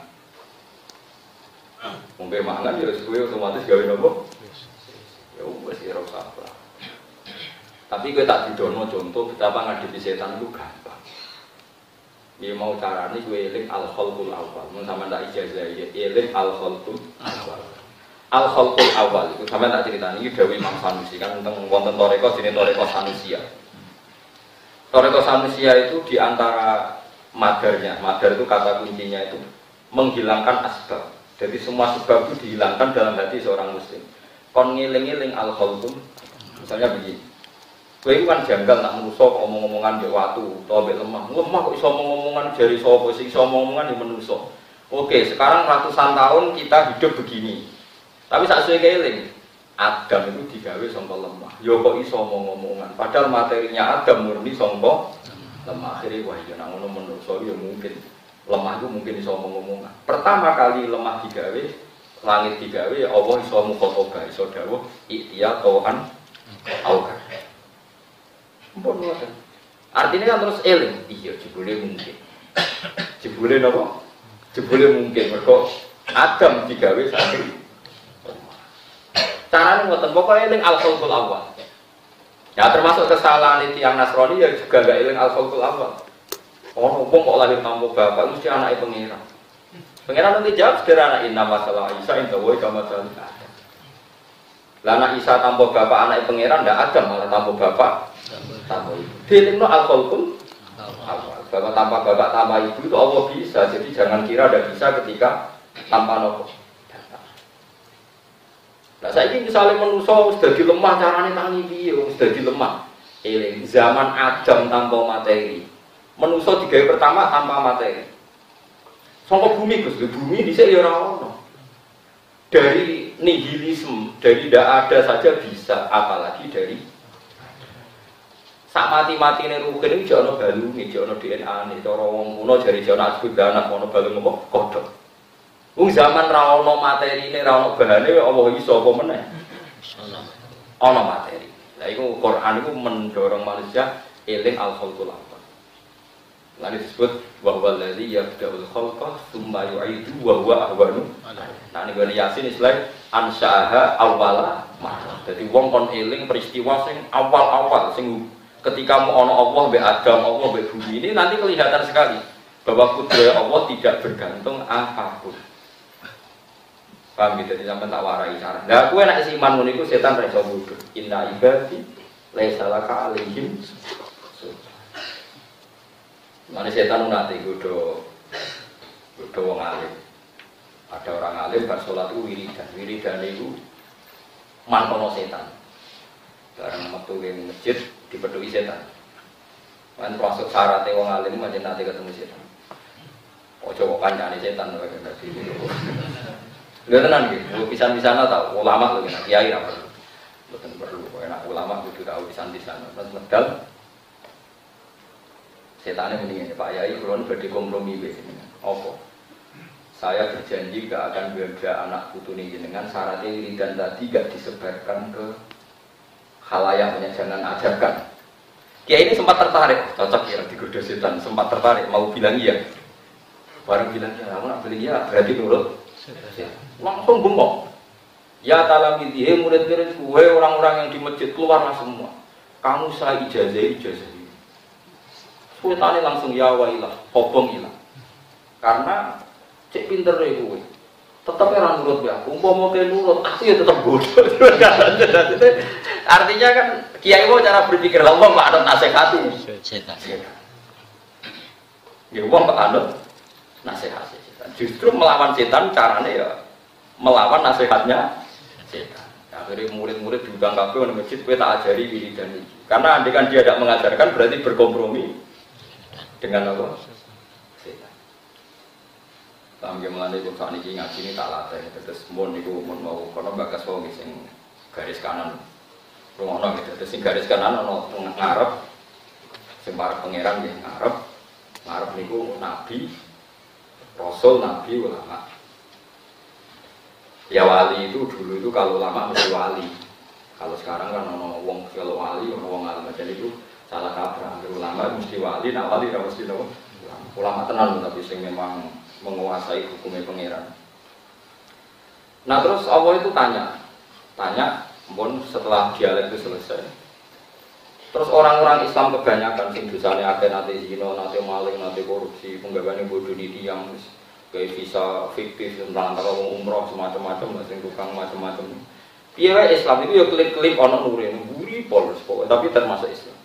Mungkin mangan ya sesuai otomatis. Ya wes ya rasa takut. Tapi gue tak didono contoh betapa ngadepi setan itu gampang. Ini mau caranya gue eling al khalqul awal. Mau sama tak ijazah ya eling al khalqul awal. Al khalqul awal itu sama tak cerita ini Dewi Imam Sanusi kan tentang wonten toreko sini toreko Sanusia. Toreko Sanusia itu di antara madarnya, madar itu kata kuncinya itu menghilangkan asbab. Jadi semua sebab itu dihilangkan dalam hati seorang muslim. Kon ngiling-ngiling al khalqul misalnya begini Kowe kan janggal nak menuso omong-omongan di waktu atau lemah. Lemah kok iso omong-omongan jari sapa sing iso omong-omongan di menuso. Oke, sekarang ratusan tahun kita hidup begini. Tapi saat saya keling, Adam itu digawe sangka lemah. Yo kok iso omong-omongan. Padahal materinya Adam murni sangka lemah. Akhirnya wah iya nang ngono menuso ya mungkin lemah itu mungkin iso omong-omongan. Pertama kali lemah digawe, langit digawe ya Allah iso mukhotoba, iso dawuh ikhtiyat tauhan aukan. Artinya kan terus eling, iya jebule mungkin. Jebule napa? Jebule mungkin mergo Adam digawe Caranya ngoten pokoknya eling al khalqul awal. Ya termasuk kesalahan itu yang Nasrani ya juga gak eling al khalqul awal. Oh, wong kok lahir tanpa bapak mesti anaknya pengira. Pengiran nanti jawab sederhana inna masalah Isa inta woi kama anak Isa tanpa bapak anaknya pengiran ndak ada malah tanpa bapak tanpa ibu. Dilingno al khalqul Bahwa tanpa bapak tanpa ibu itu Allah bisa. Jadi jangan kira ada bisa ketika tanpa nopo. Nah saya ini misalnya manusia sudah lemah caranya tangi dia sudah lemah. Ini zaman Adam tanpa materi. Manusia tiga pertama tanpa materi. Songkok bumi Gus, bumi di sini ya orang Dari nihilisme, dari tidak ada saja bisa, apalagi dari Sak mati-mati ini rugen ini jono balu nih, jono DNA nih, cara wong kuno jono asbud anak kono balu ngomong kodok. Wong zaman rawono materi ini rawono bahane Allah iso apa meneh. Ono materi. Nah itu Quran itu mendorong manusia eling al khalqul awal. Lalu disebut bahwa ladzi yabda'ul khalqa tsumma yu'idu wa huwa ahwanu. Nah ini Yasin istilah ansyaha awala. Jadi wong kon eling peristiwa sing awal-awal sing ketika mau ono Allah be Adam, Allah be bumi ini nanti kelihatan sekali bahwa kudrat Allah tidak bergantung apa pun. Paham gitu, jadi sampai tak warai cara. Nah, aku enak si iman itu setan reso bodoh. Inna ibadi laisalaka alaihim Mana setan nanti kudo kudo wong alim. Ada orang alim bar sholat itu wiridan, wiridan itu mantono setan. Barang waktu di masjid dipeduli setan. Kan masuk syaratnya wong alim aja nanti ketemu setan. Oh coba kancane setan kan dadi. Lha tenan iki, pisan-pisan tau ulama lho kena kiai ra perlu. Mboten perlu, enak ulama kudu tahu pisan-pisan. Terus medal setannya mendingan Pak Yai kulon berdi kompromi begini. Apa? Saya berjanji gak akan beda anak putu ini dengan syaratnya wiridan tadi gak disebarkan ke halayaknya jangan ajarkan. Kiai ini sempat tertarik, cocok ya digoda setan, sempat tertarik, mau bilang iya. Baru bilang ya, aku nak bilang iya, berarti nurut. Langsung bengok. Ya talam itu, hei murid-murid gue orang-orang yang di masjid keluarlah semua. Kamu saya ijazah ijazah ini. Sultan langsung ya wailah, hobong ilah. Karena cek pinter deh gue. tetap orang nurut ya. Umpama mau nurut, aku ya tetap bodoh. [laughs] Artinya kan kiai mau cara berpikir lah, mau ada nasihat setan. Ya uang pak anut nasihat setan. Justru melawan setan caranya ya melawan nasihatnya setan. Akhirnya murid-murid diundang kabeh di masjid, gue tak ajari diri dan ini. Karena andai kan dia tidak mengajarkan berarti berkompromi dengan apa? Paham ya mulane kok saat ini ngaji ini tak latih. Terus mohon niku mohon mau kono bakas wong sing garis kanan. Rumono gitu. Terus sing garis kanan ono ngarep sing para pangeran nggih ngarep. Ngarep niku nabi, rasul, nabi, ulama. Ya wali itu dulu itu kalau lama mesti wali. Kalau sekarang kan ono wong kalau wali, ono wong alim jadi itu salah kaprah. Ulama mesti wali, nah wali harus mesti nopo. Ulama tenan tapi sing memang menguasai hukumnya pangeran. Nah terus Allah itu tanya, tanya, pun setelah dialek itu selesai. Terus orang-orang Islam kebanyakan sing dosane akeh nanti zina, nanti maling, nanti korupsi, penggaweane bodoh di yang kayak visa fiktif tentang antara umroh semacam-macam, sing tukang macam-macam. Piye Islam itu ya klik-klik ono nure, buri polos pokoknya, tapi termasuk Islam.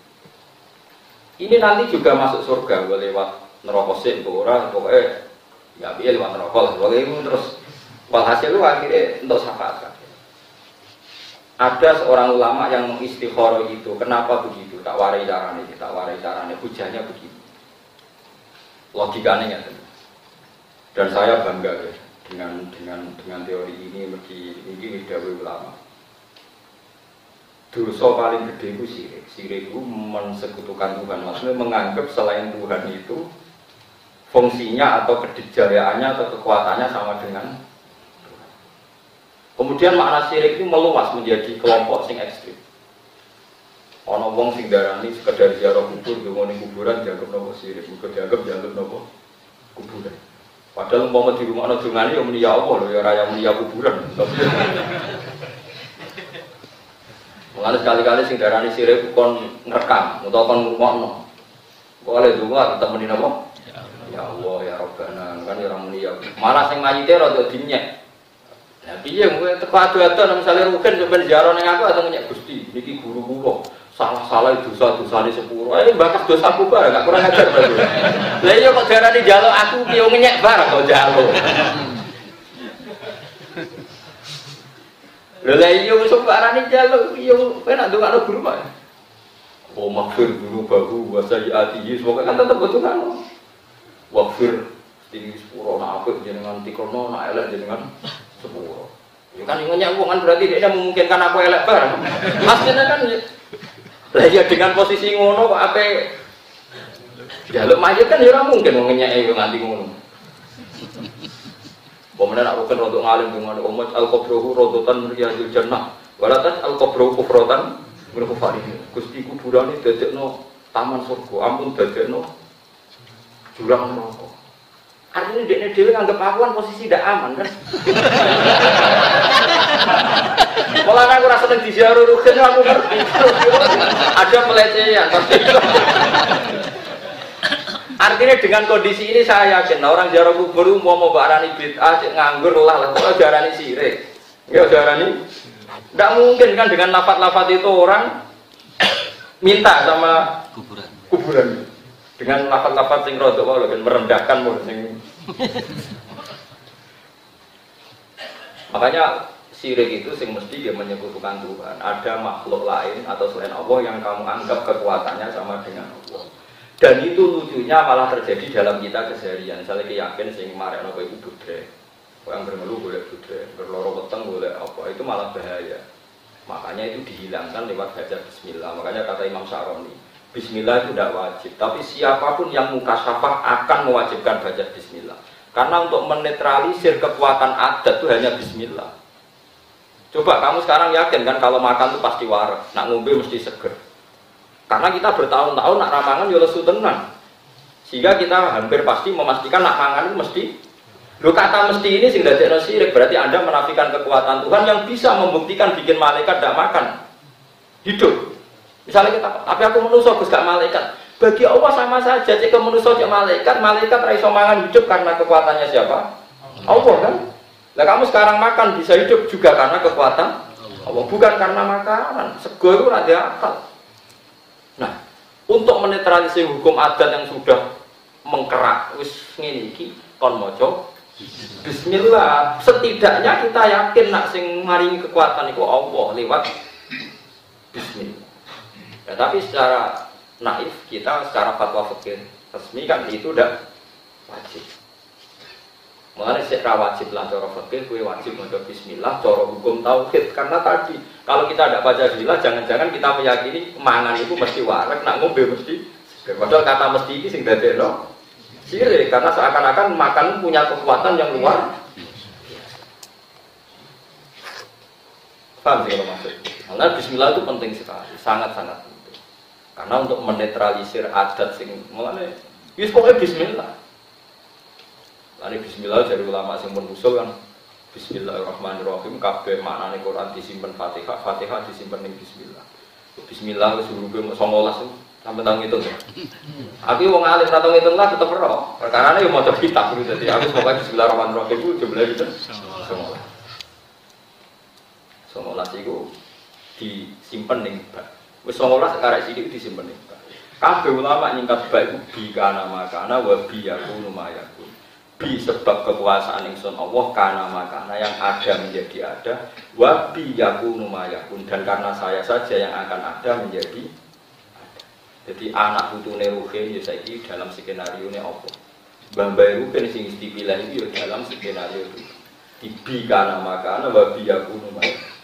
Ini nanti juga masuk surga lewat neraka sih, pokoknya Ya biar lewat rokok lah. itu terus walhasil itu akhirnya untuk syafaat Ada seorang ulama yang mengistikharah itu. Kenapa begitu? Tak warai caranya, tak warai caranya. Hujannya begitu. Logikanya ya. Dan saya bangga ya dengan dengan dengan teori ini bagi ini dawe ulama. Dosa paling gede itu sirik. Sirik itu mensekutukan Tuhan. Maksudnya menganggap selain Tuhan itu fungsinya atau kedijayaannya atau kekuatannya sama dengan Kemudian makna syirik itu meluas menjadi kelompok sing ekstrim. Ono wong sing darani sekedar ziarah kubur, ngomongin kuburan dianggap nopo mergo dianggap dianggap nopo kuburan. Padahal mau di rumah ono dungane ya muni ya Allah ya raya muni ya kuburan. Mulane sekali-kali sing darani syirik kon ngerekam utawa kon ngomongno. Kok oleh donga tetep muni napa? Ya Allah ya Rabbana kan ya orang mulia. Malah sing mayite rada dinyek. Ya piye kowe teko adu-adu misale rugen sampeyan ziarah ning aku atau nyek Gusti niki guru kula salah-salah dosa-dosane sepuro. Eh bakas dosaku bareng gak kurang ajar berarti. Lah iya kok diarani njaluk aku piye ngenyek bareng kok njaluk. Lah iya kok arani njaluk iya kowe nak ndongakno guru Pak. Oh maghfir dulu bahu wa sayyiatihi semoga kan tetep betul kan wafir tinggi sepuro nak apik jenengan tikono nak elek jenengan sepuro ya kan ingatnya uang kan berarti dia memungkinkan aku elek bareng maksudnya kan lah ya dengan posisi ngono kok apa jaluk mayat kan ya mungkin mau ngenyek nganti ngono Pemenang aku kan rodo ngalim dengan umat al kubrohu rodotan riyadil jannah walatas al kubrohu kufrotan berkufari gusti kuburan ini dadek no taman surga ampun dadek no jurang merokok. Artinya dia dewi nganggep aku kan posisi tidak aman kan. [laughs] Seneng di ziarah rugen aku ngerti. Ada pelecehan Artinya dengan kondisi ini saya yakin nah, orang ziarah kubur mau mau barani bid'ah nganggur lah lah kalau jarani sirik. Ya jarani tidak mungkin kan dengan lafat-lafat itu orang minta sama kuburan. Kuburan dengan lafal-lafal sing rodo wae dan merendahkan mau sing [laughs] makanya sirik itu sing mesti dia menyebutkan Tuhan. Ada makhluk lain atau selain Allah yang kamu anggap kekuatannya sama dengan Allah. Dan itu lucunya malah terjadi dalam kita keseharian. Misalnya yakin sing kemarin apa itu budre. Yang bermeluh boleh budre berloro peteng boleh apa itu malah bahaya. Makanya itu dihilangkan lewat baca Bismillah. Makanya kata Imam Saroni Bismillah itu tidak wajib, tapi siapa pun yang muka syafah akan mewajibkan baca Bismillah. Karena untuk menetralisir kekuatan adat itu hanya Bismillah. Coba kamu sekarang yakin kan kalau makan itu pasti waras, nak ngombe mesti seger. Karena kita bertahun-tahun nak ramangan ya lesu tenang. Sehingga kita hampir pasti memastikan nak mangan itu mesti Lo kata mesti ini sehingga tidak sirik berarti Anda menafikan kekuatan Tuhan yang bisa membuktikan bikin malaikat tidak makan hidup. Misalnya kita, tapi aku menusuk Gus gak malaikat. Bagi Allah sama saja, jika menusuk cek malaikat, malaikat raiso mangan hidup karena kekuatannya siapa? Allah kan? Lah kamu sekarang makan bisa hidup juga karena kekuatan Allah, bukan karena makanan. Sego itu ada akal. Nah, untuk menetralisir hukum adat yang sudah mengkerak wis ngene kon maca Bismillah. Setidaknya kita yakin nak sing maringi kekuatan itu Allah lewat Bismillah. Ya, tapi secara naif kita secara fatwa fikih resmi kan itu udah wajib. Mengenai sih wajib lah cara fakir, gue wajib untuk Bismillah, cara hukum tauhid. Karena tadi kalau kita tidak baca Bismillah, jangan-jangan kita meyakini mangan itu mesti warak, nak ngombe mesti. Padahal kata mesti ini sing dadi no. Sirik karena seakan-akan makan punya kekuatan yang luar Paham sih maksud? Karena Bismillah itu penting sekali, sangat-sangat penting. Karena untuk menetralisir adat sing mulane, wis pokoknya Bismillah. Lalu bismillah dari ulama yang menusul kan Bismillahirrahmanirrahim kabeh maknane Quran disimpan Fatihah, Fatihah disimpan ning bismillah. Bismillah wis urube 19 sampai tahun itu ya. Aku wong alim ra tau ngitung lah tetep ero. Perkarane yo maca kitab gitu dadi aku pokoke bismillahirrahmanirrahim itu jumlah itu 19. 19 iku disimpen ning bak. Wis 19 karek sithik disimpen ning bak. Kabeh ulama nyingkat bak iku bi kana makana wa bi yakunu mayakun bi sebab kekuasaan ingsun Allah karena makana yang ada menjadi ada wa bi yakunu mayakun dan karena saya saja yang akan ada menjadi ada. Jadi anak putune ruhe ya saiki dalam skenario ini apa? Bambai ruhe sing dipilih itu ya dalam skenario itu. Di bi karena makana wa bi yakunu mayakun.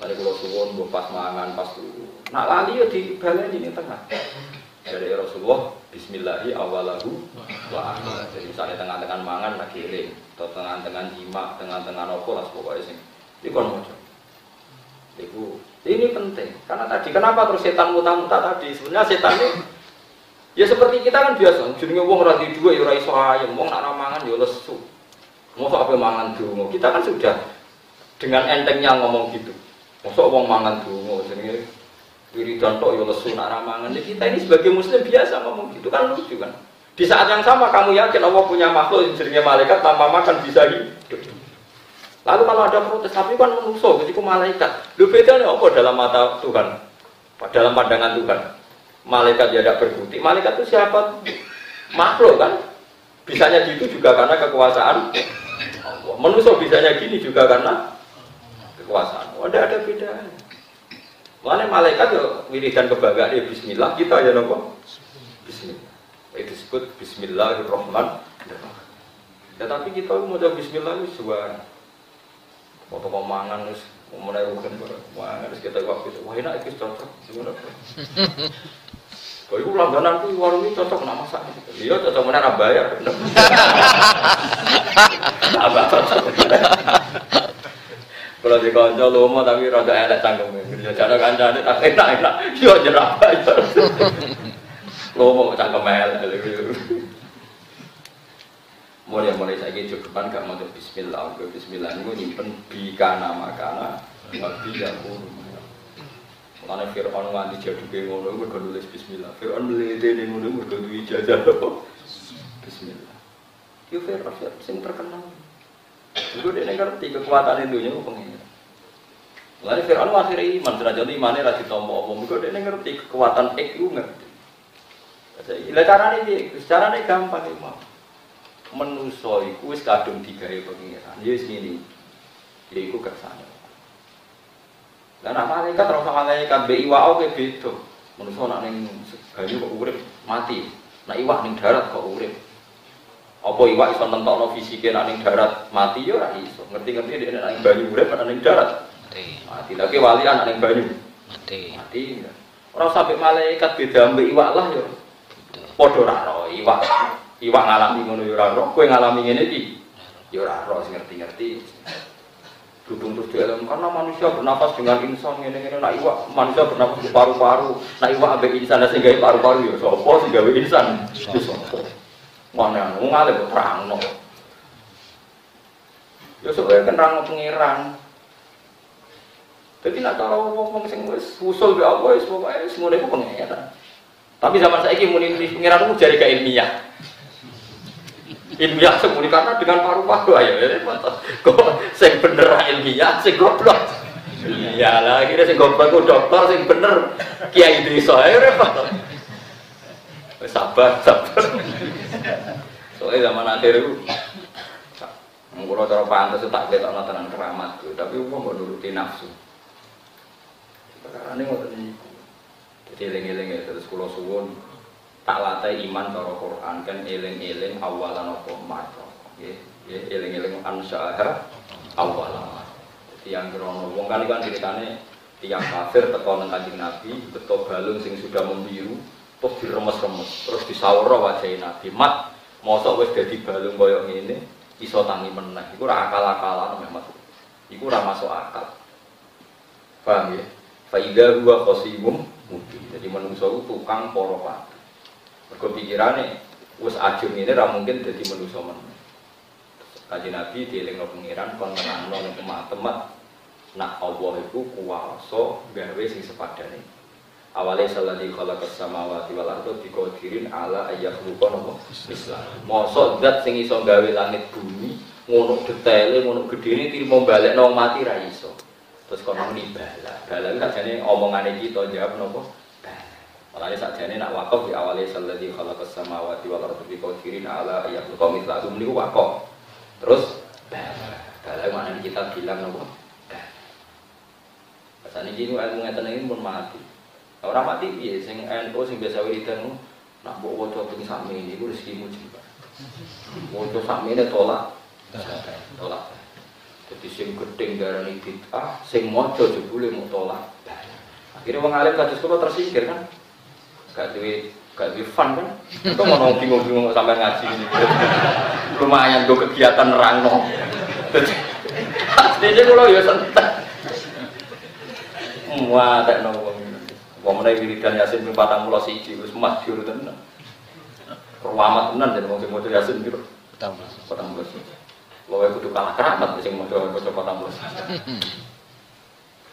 Lalu kalau suwon pas mangan pas turu. Nak lali ya di baleni ini tengah dari Rasulullah Bismillahi awalahu wa akhir. Jadi misalnya tengah-tengah mangan tak kirim, atau tengah-tengah jima, tengah-tengah nopo lah pokoknya. Ini kon mau Ibu, ini penting. Karena tadi kenapa terus setan muta-muta tadi? Sebenarnya setan ini ya seperti kita kan biasa. Jadi wong rati dua ya iso ayam wong nak mangan ya lesu. Mau apa mangan dulu kita kan sudah dengan entengnya ngomong gitu. Mau wong mangan dulu jadi wiridan tok ya lesu nak ramangan. Kita ini sebagai muslim biasa ngomong gitu kan lucu kan. Di saat yang sama kamu yakin Allah punya makhluk yang malaikat tanpa makan bisa hidup. Lalu kalau ada protes, tapi kan menuso, ketika malaikat. Lu bedanya apa dalam mata Tuhan? Dalam pandangan Tuhan. Malaikat ya tidak berbukti. Malaikat itu siapa? Makhluk kan? Bisanya gitu juga karena kekuasaan Allah. Menuso bisanya gini juga karena kekuasaan. Oh, ada ada bedanya. Mana malaikat yo wiridan kebanggaan ya Bismillah kita ya nopo. Bismillah. Itu disebut Bismillahirrahmanirrahim. Ya tapi kita mau jawab Bismillah itu sebuah foto pemangan terus mau mulai rukun mangan terus kita waktu itu wah enak itu cocok sebenarnya. Kau itu langganan tuh warung ini cocok nama masak. Iya cocok mana bayar. [laughs] Cocok. Kalau di konco lomo tapi rada elek cangkeme. Ya cara kancane tak enak-enak. Yo jerah aja. Lomo cangkem elek. Mulai mulai saya gitu depan gak mau Bismillah, Bismillah ini nyimpen bika nama nabi yang pun. Karena Fir'aun nganti jadi ngono, mereka nulis Bismillah. Fir'aun melete nih ngono, mereka duit jajah Bismillah. Yo Fir'aun, sing terkenal. Itu dia ngerti kekuatan itu nya pengen. Lalu Fir'aun akhirnya iman, derajat imannya rajin tombol omong. Itu dia ngerti kekuatan ek itu ngerti. Lah caranya dia, caranya gampang imam. Menuso iku wis kadung digawe pengiran. Ya wis ngene. Ya iku kersane. Lah nek malaikat usah malaikat be iwak oke beda. Menuso nak ning banyu kok urip mati. Nak iwak ning darat kok urip. Apa iwak iso nentokno fisike nek ning darat mati ya ora iso. Ngerti-ngerti dia nek ning banyu urip nek ning darat. Mati. Mati lagi wali anak ning banyu. Mati. Mati. Ora sampai malaikat beda ambek iwak lah ya. Padha ora ro iwak. Iwak ngalami ngono ya ora ro. Kowe ngalami ngene iki. Ya ora ro ngerti-ngerti. Dudung terus dalam karena manusia bernapas dengan insan ini ini nak iwak manusia bernapas di paru-paru nak iwak ambek insan sehingga paru-paru ya sopo sehingga insan. Sopo. Mana wong alim terangno. Ya supaya kan terang pengiran. Jadi nak tahu ngomong sing wis usul be apa wis pokoke wis ngono iku pengiran. Tapi zaman saiki muni pengiran ku jari gak ilmiah. ilmiah semua karena dengan paru-paru ayo ya kok sing bener ilmiah sing goblok iya lah kira sing goblok ku dokter sing bener kiai desa ayo repot sabar sabar. Soalnya zaman akhir itu Mengkulo cara pantas tak orang tenang keramat tapi uang mau nuruti nafsu. Perkara ini ngotot Jadi eling-eling terus kulo suwun. Tak latih iman cara Quran kan eling-eling awalan apa maca nggih nggih eling-eling ansyaha awalan jadi yang krono wong kan kan ceritane tiang kafir teko nang Kanjeng Nabi beto balung sing sudah membiru terus diremes-remes terus disawara wajah Nabi. Mat mosok wis dadi balung koyo ngene iso tangi meneh. Iku ora akal-akalan memang iku ora masuk akal. Paham ya? Faidah huwa khosimum mungkin jadi menungso tukang poropan Mergo pikirane wis ajeng ini ra mungkin dadi manusa men. Kanjeng Nabi dielingno pengiran kon nerangno ning temat-temat nak Allah iku kuwasa gawe sing sepadane. Awalnya saladi khalaqa samawati wal ardo diqadirin ala ayakhluqa napa mislah. Mosok zat sing iso gawe langit bumi ngono detaile ngono gedene trimo balekno mati ra iso. Terus kono nibala. Bala sakjane omongane kita jawab? Makanya saat ini nak wakaf di awalnya salladhi khalaqas samawati wal ardi bi qadirin ala yakhluqa mithlahum niku wakaf. Terus kalau mana kita bilang nopo? Pas ini ilmu ngeten iki pun mati. Orang mati piye sing NU sing biasa wiridan nak mbok waca ping sami niku rezekimu jembar. Waca sami ne tolak. Tolak. Jadi sing gedeng darani bid'ah, sing maca jebule mau tolak. Akhirnya wong alim kados kula tersingkir kan gak duwe gak duwe fun kan kok mau bingung-bingung sampai ngaji ini lumayan gue kegiatan rangno jadi kalau [laughs] ya sentak Wah, tak nongol. Wong menawa wiridan Yasin ping 41 wis masyhur tenan. Ruwamat tenan jadi wong sing maca Yasin piro? 14. 14. Lowe kudu kalah keramat sing maca maca 14.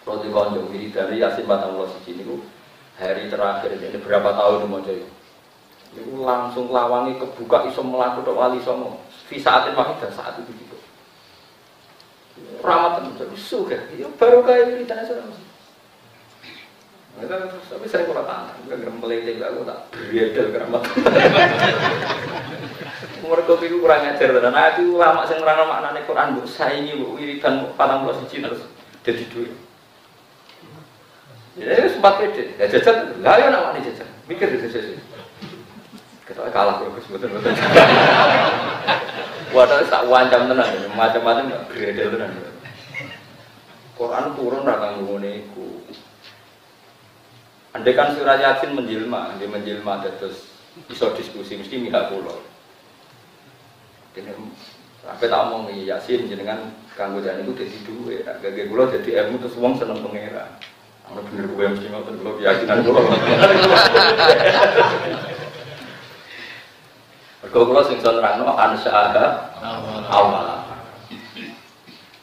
Kalau di konjung wiridan Yasin 41 niku hari terakhir ini berapa tahun mau jadi itu langsung lawangi kebuka iso melaku dok wali songo visaatin dan saat itu juga ramatan jadi suka ya baru kayak ini tanah sudah tapi saya kurang tangan, gerem melete gak gue tak berdel keramat. [laughs] Mereka itu kurang ajar dan aku lama sing nerang maknane Quran bu saya ini bu wiridan patang belas terus jadi duit. Ya sempat pede. Ya jajan, lah ya nak wani jajan. Mikir di jajan. Kita kalah kok betul betul. Wadah tak wancam tenan, macam-macam nggak beredel tenan. Quran turun ngene iku. Andai kan surah Yasin menjelma, dia menjelma terus iso diskusi mesti mihak pulau. Ini apa tak omong Yasin jenengan kanggo jan itu dadi duwe, gage kula jadi ilmu terus wong seneng pangeran. Ana bener gue mesti ngoten kula keyakinan kula. [laughs] Mergo kula sing son nerangno ansyaha awal.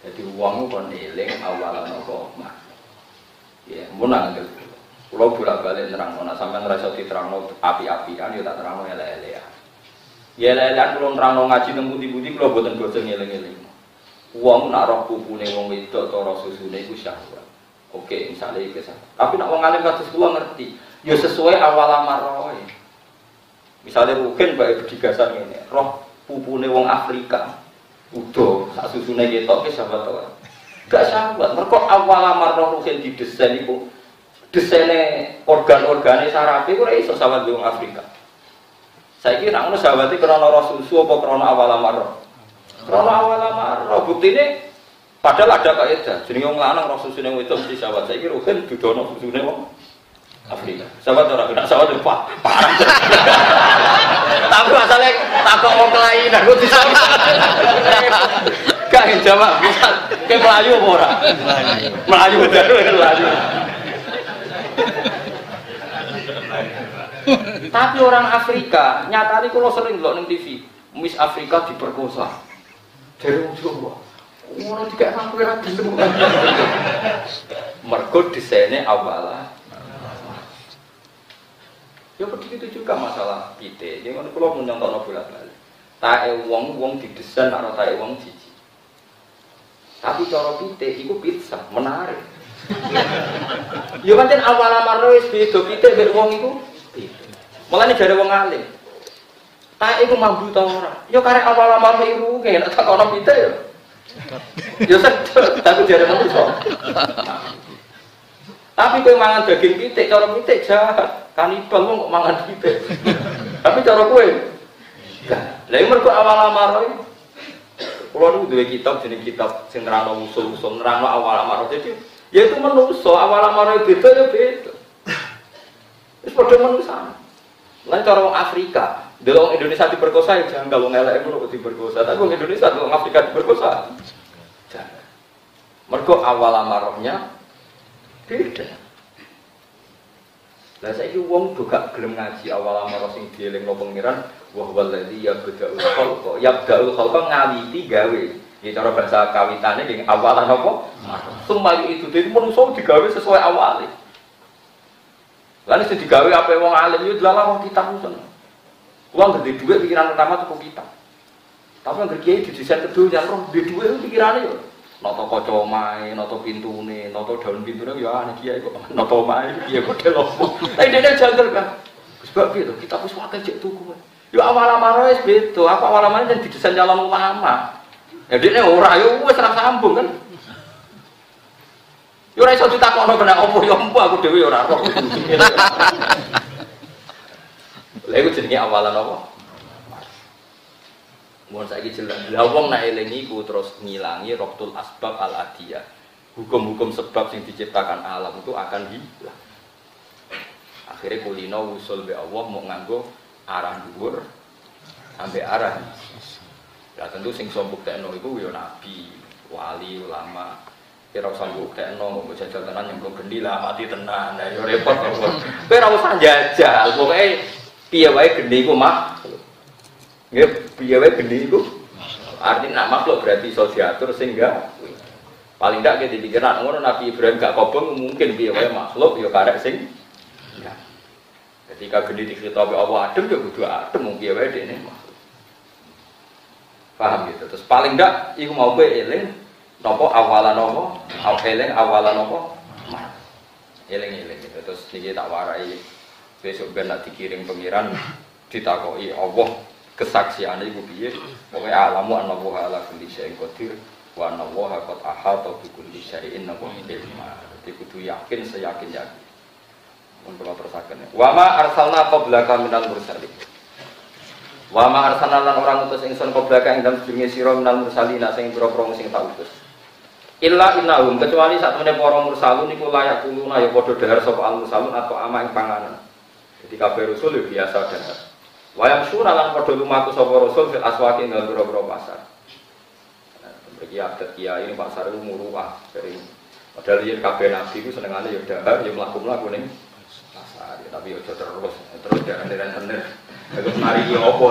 Jadi uang kon eling awal apa mah. Ya, mun nang Kulo bolak-balik nerangno nek sampean ora iso diterangno api-apian ya tak terangno elek-elekan. Ya elek-elekan kulo nerangno ngaji nang pundi-pundi kulo boten bosen eling-eling. Wong nak roh pupune wong wedok utawa susune iku syahwat. Oke, misalnya itu Tapi nak wong alim kados kula ngerti, ya sesuai awal amaroe. Misalnya mungkin bae bedigasan ini, roh pupune wong Afrika. Udo, sak susune ketok ke sahabat ora. Gak sahabat, mereka awal amaroh mungkin didesain desainnya organ-organnya sarapi itu iso sahabat wong Afrika. Saya kira ngono sahabat itu karena roh susu apa karena awal amaroh. Karena awal amaroh, bukti ini Padahal ada kaidah, jadi wong lanang roh susune wedok mesti sahabat. Saiki rugen dudono susune wong Afrika. Sahabat ora kena sahabat itu pak. Tapi masalahnya takut wong lain aku disahabat. Gak jawab bisa ke Melayu ora? Melayu betul Melayu. Tapi orang Afrika, nyatanya kalau sering loh neng TV, Miss Afrika diperkosa. Dari wong Jawa. Ngono tidak sampai ora gelem. Mergo desainnya awalnya Ya begitu juga masalah kita. Jadi kalau pulau menyontok bolak balik. tae wong wong didesain nek tae wong jiji. Tapi cara pitik iku pizza, menarik. Yo pancen awal amar wis beda pitik mek wong iku. Mulane jare wong alim. Tae iku mambu ta ora? Yo karek awal amar iru nek tak pitik yo. Yo sedek, tapi jare manusa. Tapi kowe mangan daging pitik, cara pitik jahat. Kanibal kok mangan pitik. Tapi cara kowe lah mergo awal amarah iki. Kulo niku kitab jeneng kitab sing nerangno usul-usul awal amarah. Jadi ya itu menungso awal amarah beda ya beda. Wis padha manusa. Lan cara wong Afrika, delok Indonesia diperkosa ya jangan kalau ngono kok diperkosa. Tapi wong Indonesia delok Afrika diperkosa. Jangan. Mergo awal amarahnya beda. Lah saiki wong do gak gelem ngaji awal amarah sing dielingno pangeran wa huwal ladzi yabda'ul khalqa. Yabda'ul khalqa ngawiti gawe. Ya cara bahasa kawitane ning awalan apa? Sumali itu dadi menungso digawe sesuai awale. Lalu sing digawe apa wong alim yo delalah wong kitab ngono. Wong gede dhuwit pikiran pertama tuku kitab. Tapi yang kiai didesain kedua roh di dhuwit pikirannya yo noto kaca omahe, noto pintune, noto daun pintune ya aneh kiai kok [laughs] noto omahe kiai kok delopo. Tapi dene janggal kan. Sebab to kita wis wae cek tuku. Yo awal-awal wis beda, apa awal-awal yang didesain calon ulama. Ya dene ora yo wis ora sambung kan. Yo ora iso ditakokno kena opo yo empu aku dhewe ora roh. Lha iku jenenge awalan apa? Mohon saya jelas. Lah wong nak eling iku terus ngilangi roktul asbab al adiyah. Hukum-hukum sebab yang diciptakan alam itu akan hilang. Akhirnya kulino usul be Allah mau nganggo arah dhuwur sampai arah. Ya tentu sing sombuk tekno iku ya nabi, wali, ulama. Kira usah mbok tekno mbok jajal tenan yang gendi lah mati tenan. Nah yo repot kok. Kowe ora usah jajal, pokoke piye wae gendi iku mak Ya, biaya wae gede iku. Artinya nak makhluk berarti iso diatur sehingga paling tidak kita pikiran ngono Nabi Ibrahim gak kobong mungkin biaya wae makhluk ya karek sing. Ketika gede dikhitabi Allah adem ya kudu adem mung piye wae dene makhluk. Paham gitu. Terus paling tidak iku mau kowe eling napa? Awalan napa? Au eling awalan napa? Eling-eling gitu. Terus niki tak warai. Besok ben dikirim pengiran ditakoki Allah. Kesaksian itu piye? Pokoknya alamu anna wa ala kulli syai'in qadir wa anna wa qad ahata bi kulli syai'in nabu ilma. Jadi kudu yakin seyakin yakin. Untuk terusaken. Wa ma arsalna qablaka minal mursalin. Wa ma arsalna lan orang utus ingsun qablaka ing dalem sedurunge sira minal mursalin sing pira-pira sing tak utus illa innahum kecuali saat temene para mursalun iku layak kuluna ya padha dahar sapa al mursalun atau ama ing panganan jadi kabeh rasul ya biasa dahar Wayang surah lan padha lumaku sapa rasul fil aswaqi ing boro-boro pasar. Bagi adat kiai ini pasar itu muruah dari padahal yen kabeh nabi ku senengane ya dahar ya mlaku-mlaku ning pasar ya, tapi ya terus terus jangan rentenir. Aku mari ya apa.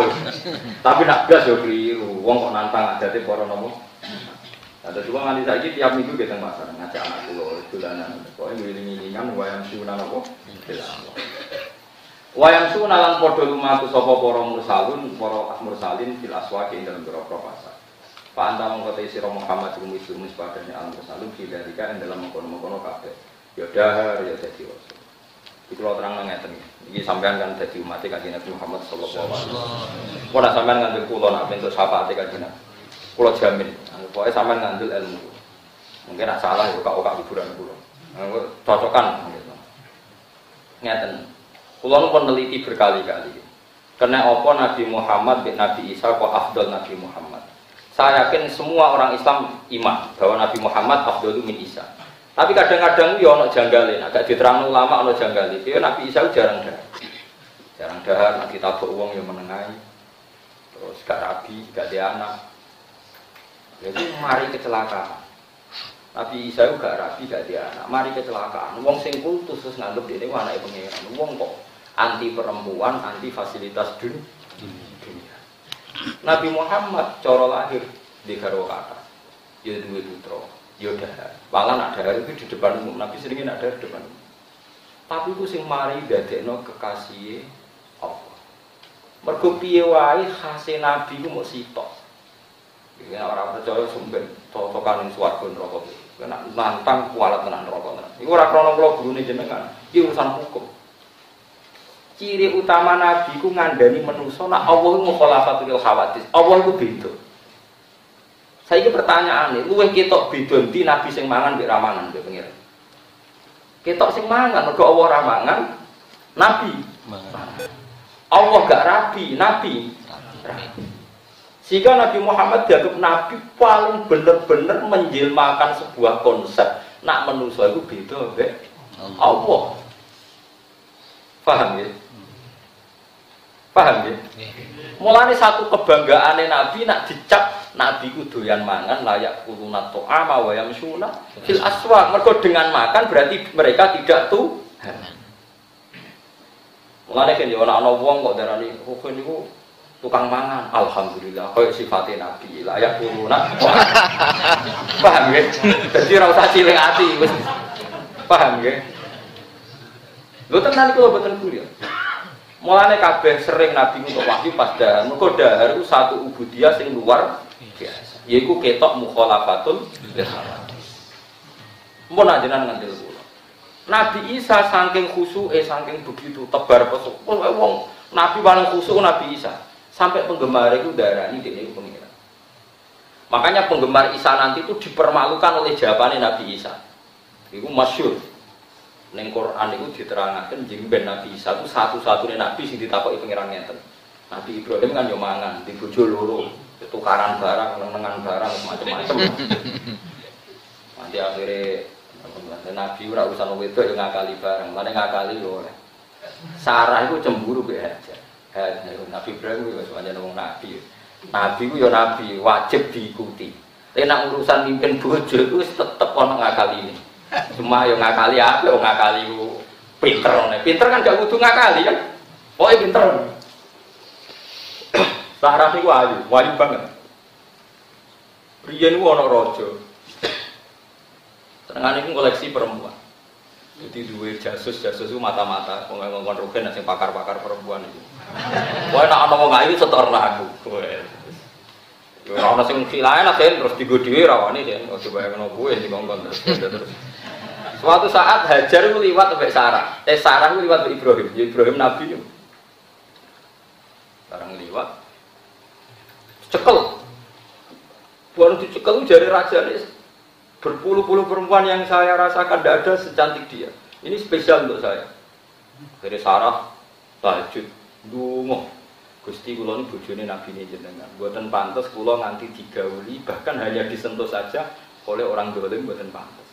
Tapi nak gas yo keliru. Wong kok nantang adate para nomo. Ada juga nganti saiki tiap minggu kita pasar ngajak anak kula dolanan. Pokoke ngiling-ngilingan wayang sunah apa? Wayang su nalan podo lumaku sopo poro mursalun, poro mursalin fil aswaki ing dalam beberapa pasar. Pak anta mengkotai siro Muhammad rum isu mispadanya al mursalun fidarika ing dalam mengkono-mengkono kafe. Ya ya jadi rasul. Iki kalau terang ngeten iki sampean kan dadi umat kanjeng Nabi Muhammad sallallahu alaihi wasallam. Ora sampean ngandel kula nak bentuk syafaat kanjeng Nabi. Kula jamin, pokoke sampean ngandel ilmu. Mungkin nak salah ya kok hiburan kula. Cocokan gitu. Ngeten. Kulo peneliti berkali-kali. Karena apa Nabi Muhammad bin Nabi Isa kok afdol Nabi Muhammad. Saya yakin semua orang Islam iman bahwa Nabi Muhammad afdol min Isa. Tapi kadang-kadang yo ono janggalin, agak diterang ulama ono janggalin. Ya Nabi Isa jarang dahar. Jarang dahar, nanti tabuk uang yang menengai. Terus gak rabi, gak dia anak. Jadi mari kecelakaan. Nabi Isa gak rabi, gak dia anak. Mari kecelakaan. Wong sing kultus terus nganggep ini anake pangeran. Wong kok anti perempuan, anti fasilitas dunia. Nabi Muhammad coro lahir di karo kata, ya dua putra, ya dahar. Malah nak dahar itu di depan umum, Nabi seringin ada di depan umum. Tapi itu sing mari no kekasih Allah. Mergo piye wae khase nabi ku mok sitok. Ya ora percaya sumben totokan ning swarga neraka. Kena nantang kualat tenan neraka tenan. Iku ora krana kula gurune jenengan. Iki urusan hukum. Ciri utama nabi ku ngandani manusa nak Allah mukhalafatul khawatis. Allah ku beda. Saya pertanyaan nih, luweh ketok beda di nabi sing mangan mbek ramangan mbek pengiran. Ketok sing mangan, mergo Allah ramangan, nabi. Allah gak rabi, nabi. Sehingga Nabi Muhammad dianggap Nabi paling benar-benar menjelmakan sebuah konsep. Nak manusia itu beda, be. Allah. Paham ya? Paham ya? Mulane satu kebanggaan Nabi nak dicap Nabi ku doyan mangan layak kuluna to'ama wa yamsuna fil aswa. Mergo dengan makan berarti mereka tidak tuh. Mulane kan ya ana wong kok darani kok oh, niku tukang mangan. Alhamdulillah koyo sifate Nabi layak kuluna. [laughs] Paham ya? Dadi ora usah cilik ati wis. Paham ya? Lho tenan iku mboten kuliah. Mulane kabeh sering Nabi untuk wahyu pas dahar. Mergo dahar itu satu ubudiyah sing luar biasa. Yaiku ketok mukhalafatul bil Mun ajenan ngandel kula. Nabi Isa saking khusuke saking begitu tebar pesuk. Wong Nabi paling khusuk Nabi Isa. Sampai penggemar itu darani dia itu pengira. Makanya penggemar Isa nanti itu dipermalukan oleh jawabannya Nabi Isa. Itu masyur. Neng Quran itu diterangkan jadi ben Nabi Isa itu satu-satunya Nabi sing ditakoki pengiran ngeten. Nabi Ibrahim kan yo mangan di bojo loro, tukaran barang, nengan barang macam-macam. Nanti akhirnya Nabi ora urusan wedok yo ngakali barang, mana ngakali yo Sarah itu cemburu be aja. Nabi Ibrahim itu semuanya Nabi. Nabi itu yo Nabi wajib diikuti. Tapi nak urusan mimpin bojo itu tetep orang ngakali ini. Cuma yang ngakali apa, yang ngakali ku pinter. Pinter kan gak butuh ngakali kan. Oh, pinter. Sarah niku ayu, ayu banget. Riyen ku ana raja. Senengane iku koleksi perempuan. Jadi dua jasus, jasus itu mata-mata, ngomong-ngomong rugen, sing pakar-pakar perempuan itu. Wah, nak ngomong ayu setor lah aku. Ora ana sing silae lah terus digo dhewe rawane den. Ojo bae ngono kuwe dikongkon terus. terus. Suatu saat Hajar itu liwat sampai Sarah. Eh Sarah itu liwat Ibrahim. Ya, Ibrahim Nabi. Sekarang liwat. Cekel. Bukan dicekel jari raja ini berpuluh-puluh perempuan yang saya rasakan tidak ada secantik dia. Ini spesial untuk saya. Dari Sarah, tahajud, dungo. Gusti kula ini Nabi ini jenengan. Buatan pantas kula nganti digauli bahkan hanya disentuh saja oleh orang dolim buatan pantas.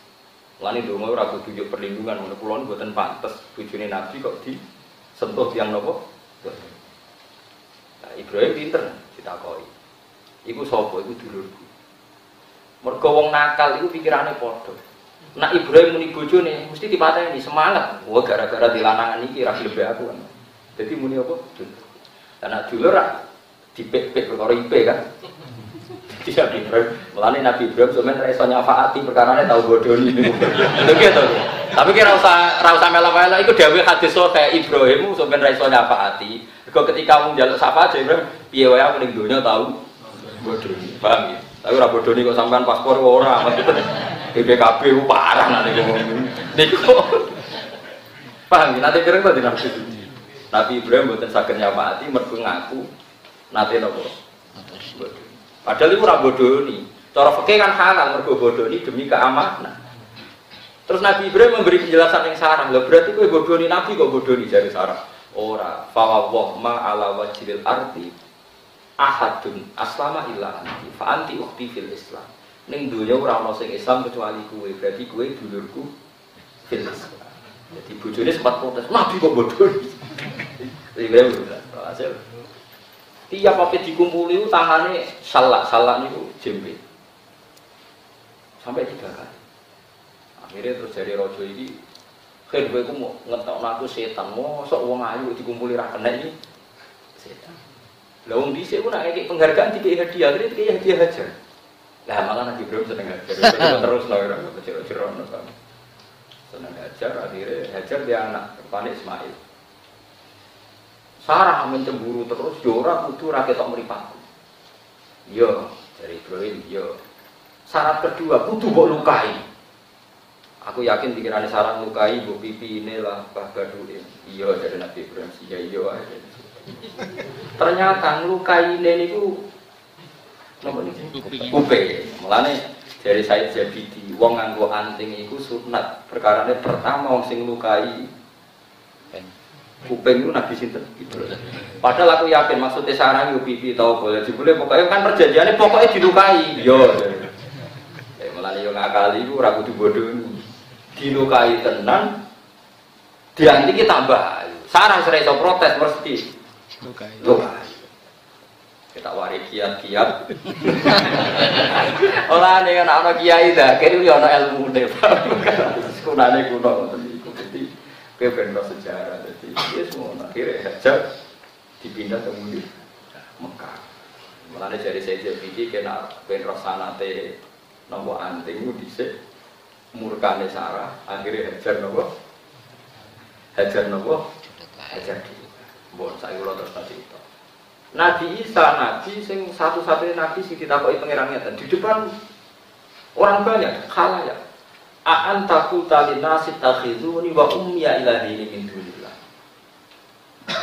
Lani donga ora kudu yo perlindungan ngono kula mboten pantes bojone Nabi kok disentuh tiang nopo. Nah, Ibrahim pinter ditakoki. Iku sapa? Iku dulurku. Mergo wong nakal iku pikirane padha. Nak Ibrahim muni bojone mesti dipateni semangat. Wah gara-gara dilanangan iki ra aku kan. Jadi muni apa? Karena dulu rak dipek-pek perkara IP kan. Tidak Ibrahim. Melani Nabi Ibrahim sebenarnya reso nyafaati perkara tahu bodoh ini. Itu gitu. Tapi kira usah rasa melo-melo. Itu dewi hadis so kayak Ibrahim sebenarnya reso nyafaati. Kau ketika mau jaluk syafaat Ibrahim, piye wae aku ning donya tahu bodoh. Paham ya? Tapi ora bodoh kok sampean paspor ora. Maksudnya BPKB parah nanti ngomong. Niku. Paham ya? Nanti kira kok Nabi Nabi Ibrahim buatan sakit nyafaati mergo ngaku nanti nopo. Padahal itu ora bodoni. Cara fikih kan halal mergo bodoni demi keamanan. Terus Nabi Ibrahim memberi penjelasan yang sarah. Lah berarti kowe bodoni Nabi kok bodoni dari sarah. Ora, fawwah ma ala wajhil arti ahadun aslama illa anti fa anti ukhti fil Islam. Ning dunya ora ana sing Islam kecuali kowe. Berarti kowe dulurku fil Islam. Jadi bojone sempat protes, Nabi kok bodoni. Ibrahim hasil. Tiap apa dikumpuli itu tangannya salah, salah itu jembe. Sampai tiga kali. Akhirnya terus dari rojo ini, kan gue mau ngetok aku setan, mau sok uang ayu dikumpuli rakyat ini setan. Lalu di sini nak kayak penghargaan tiga hadiah, akhirnya tiga hadiah aja. Lah malah nanti belum seneng hajar, terus lah orang cerita-cerita seneng hajar, akhirnya hajar dia anak, panik Ismail. Sarah mencemburu terus, jora kudu rakyat tak meripaku. Yo, dari Ibrahim, yo. Syarat kedua, kudu mbok lukai. Aku yakin pikirannya Sarah lukai, bu pipi inilah bah gaduhin. Iya dari Nabi Ibrahim, iya iya aja. Ternyata lukai ini itu Kupe. Mulane dari saya jadi di wong nganggo anting itu sunat. Perkara ini pertama wong sing lukai kuping itu nabi sinten padahal aku yakin maksudnya sarang yo pipi tau boleh boleh pokoknya kan perjanjiannya pokoknya dilukai yo ya malah yo ngakali itu ragu dibodoh dilukai tenan dianti kita tambah sarang serai protes mesti lukai kita wari kiat-kiat. Olah nih kan anak kiai dah, kiri ono ilmu deh. Kunane kuno jadi kebenar sejarah. Dia semua akhirnya hajat dipindah ke Mekah. Mulane dari saya jadi kena ben rosanate nopo anting itu dhisik. Murkane Sarah akhirnya hajar nopo? Hajar nopo? Hajar di bon saya kula terus tadi itu. Nabi Isa, Nabi sing satu-satunya Nabi sing ditakoki pangerannya dan di depan orang banyak, ya. Aan takul tali nasi takhiduni wa umya ilahi min dunillah.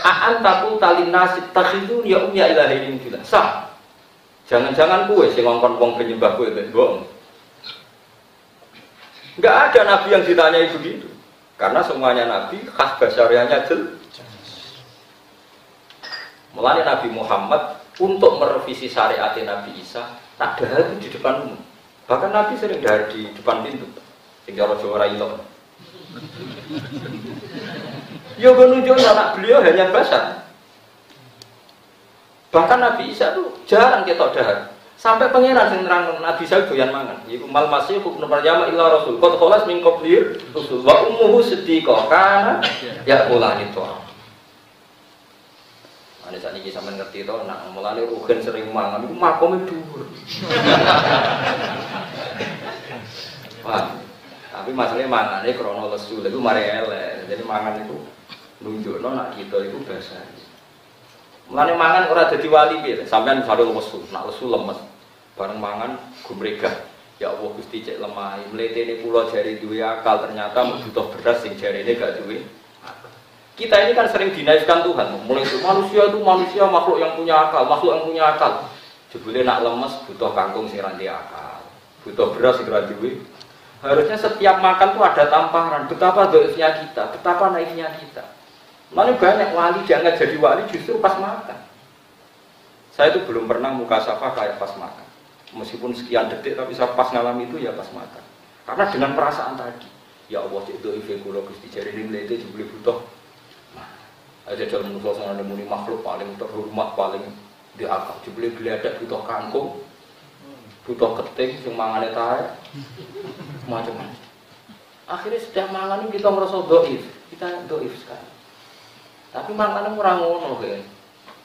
Aan takul tali nasi takhiduni wa umya ilahi min dunillah. Sah. Jangan-jangan kue sing ngongkon wong penyembah kue bohong. Enggak ada nabi yang ditanyai begitu. Karena semuanya nabi khas basyariahnya jelas Mulanya Nabi Muhammad untuk merevisi syariat Nabi Isa tak dahar di depan umum. Bahkan Nabi sering dahar di depan pintu. Sehingga orang itu. Ya menunjukkan anak beliau hanya basah. Bahkan Nabi Isa itu jarang kita dahar. Sampai pangeran sing nerang Nabi Isa doyan mangan. Iku mal masih hukum perjama illa rasul. Qad khalas min qablir rasul wa ummuhu siddiqah kana ya itu. Ane saat ini sampai ngerti toh, nak mulai rugen sering mangan, itu makomnya. Wah, tapi masalahnya mangan ini krono lesu, itu mari elek. Jadi mangan itu nunjuk no, nak kita itu biasa. Mulai mangan orang jadi wali gitu, sampean misalnya lesu, nak lesu lemes, bareng mangan gumregah. Ya Allah Gusti cek lemah, ini pulau jari dua akal ternyata butuh beras sing ini gak duwe kita ini kan sering dinaifkan Tuhan. Mulai itu manusia itu manusia makhluk yang punya akal, makhluk yang punya akal. Jebule nak lemes butuh kangkung sing ranti akal, butuh beras sing ranti Harusnya setiap makan tuh ada tamparan. Betapa doifnya kita, betapa naifnya kita. Mana banyak wali jangan jadi wali justru pas makan. Saya itu belum pernah muka sapa kayak pas makan. Meskipun sekian detik tapi saya pas ngalami itu ya pas makan. Karena dengan perasaan tadi, ya Allah cek doife kula Gusti jari ini itu jebule butuh aja dalam suasana muni makhluk paling terhormat paling di akal jebule geledak butuh kangkung butuh keting sing mangane tae macam-macam akhirnya setiap mangan kita merasa doif kita doif sekali tapi mangan orang ngono kan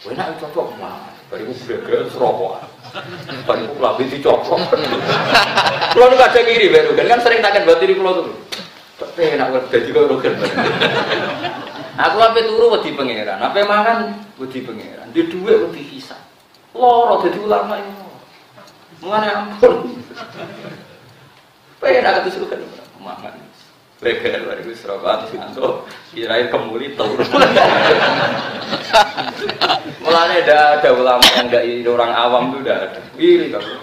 enak cocok mangan bariku gede serokok bariku lebih dicocok kalau nu kadang ngiri baru kan sering takkan buat diri kalau tuh tapi enak jadi kok rogen Aku apa turu wedi pangeran, apa mangan wedi pangeran. Di dhuwit wedi hisab. Loro dadi ulama itu. Mengane ampun. Pengen aku disuruh kan mangan. Leger dari gue serobat ngantuk, kirain kemuli turu. Mulanya ada ada ulama yang gak ini orang awam tuh udah ada. Iri kamu.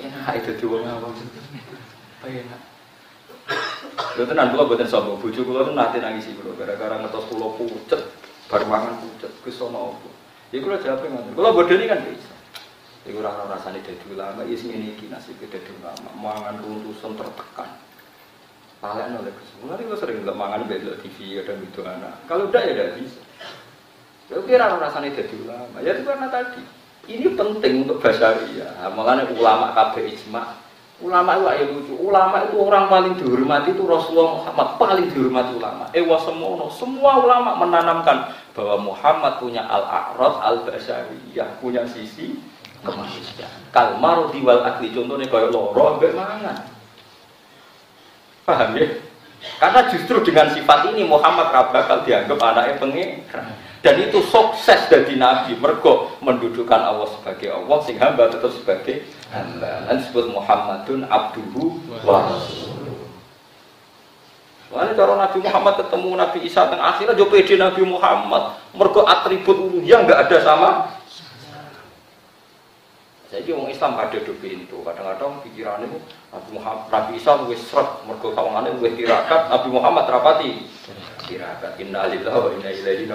Enak itu tuh orang awam. Enak. Lho tenan kula mboten sombong, bojo kula tuh nanti nangis kula gara-gara ngetos kula pucet, bar mangan pucet, Gus ono apa? Ya kula jawab ngoten. Kula bodoni kan bisa. Iku ora rasane dadi ulama, ya sing ngene iki nasibe dadi ulama, mangan runtusan tertekan. Paling oleh Gus. Mulane kula sering ndelok mangan belok TV ada itu anak. Kalau udah ya udah bisa. Ya kira ora rasane dadi ulama. Ya itu karena tadi. Ini penting untuk basaria. Makanya ulama kabeh ijma Ulama itu ayo lucu. Ulama itu orang paling dihormati itu Rasulullah Muhammad paling dihormati ulama. Ewa semua semua ulama menanamkan bahwa Muhammad punya al-a'rad al-basariyah, punya sisi kemanusiaan. Kalmar diwal akli contohnya kayak loro mangan. Paham ya? Karena justru dengan sifat ini Muhammad bakal dianggap anaknya pengiran. Dan itu sukses dari Nabi. Mergo mendudukkan Allah sebagai Allah, sing hamba tetap sebagai hamba. Dan disebut Muhammadun abduhu wa Mana cara Nabi Muhammad ketemu Nabi Isa dan akhirnya jauh pede Nabi Muhammad. Mergo atribut uluhiyah nggak ada sama jadi orang Islam ada do itu. Kadang-kadang pikiran itu Nabi Muhammad, Nabi Isa lebih seret, mereka kawangannya lebih tirakat, Nabi Muhammad rapati tirakat. Innalillahi wa inna ilaihi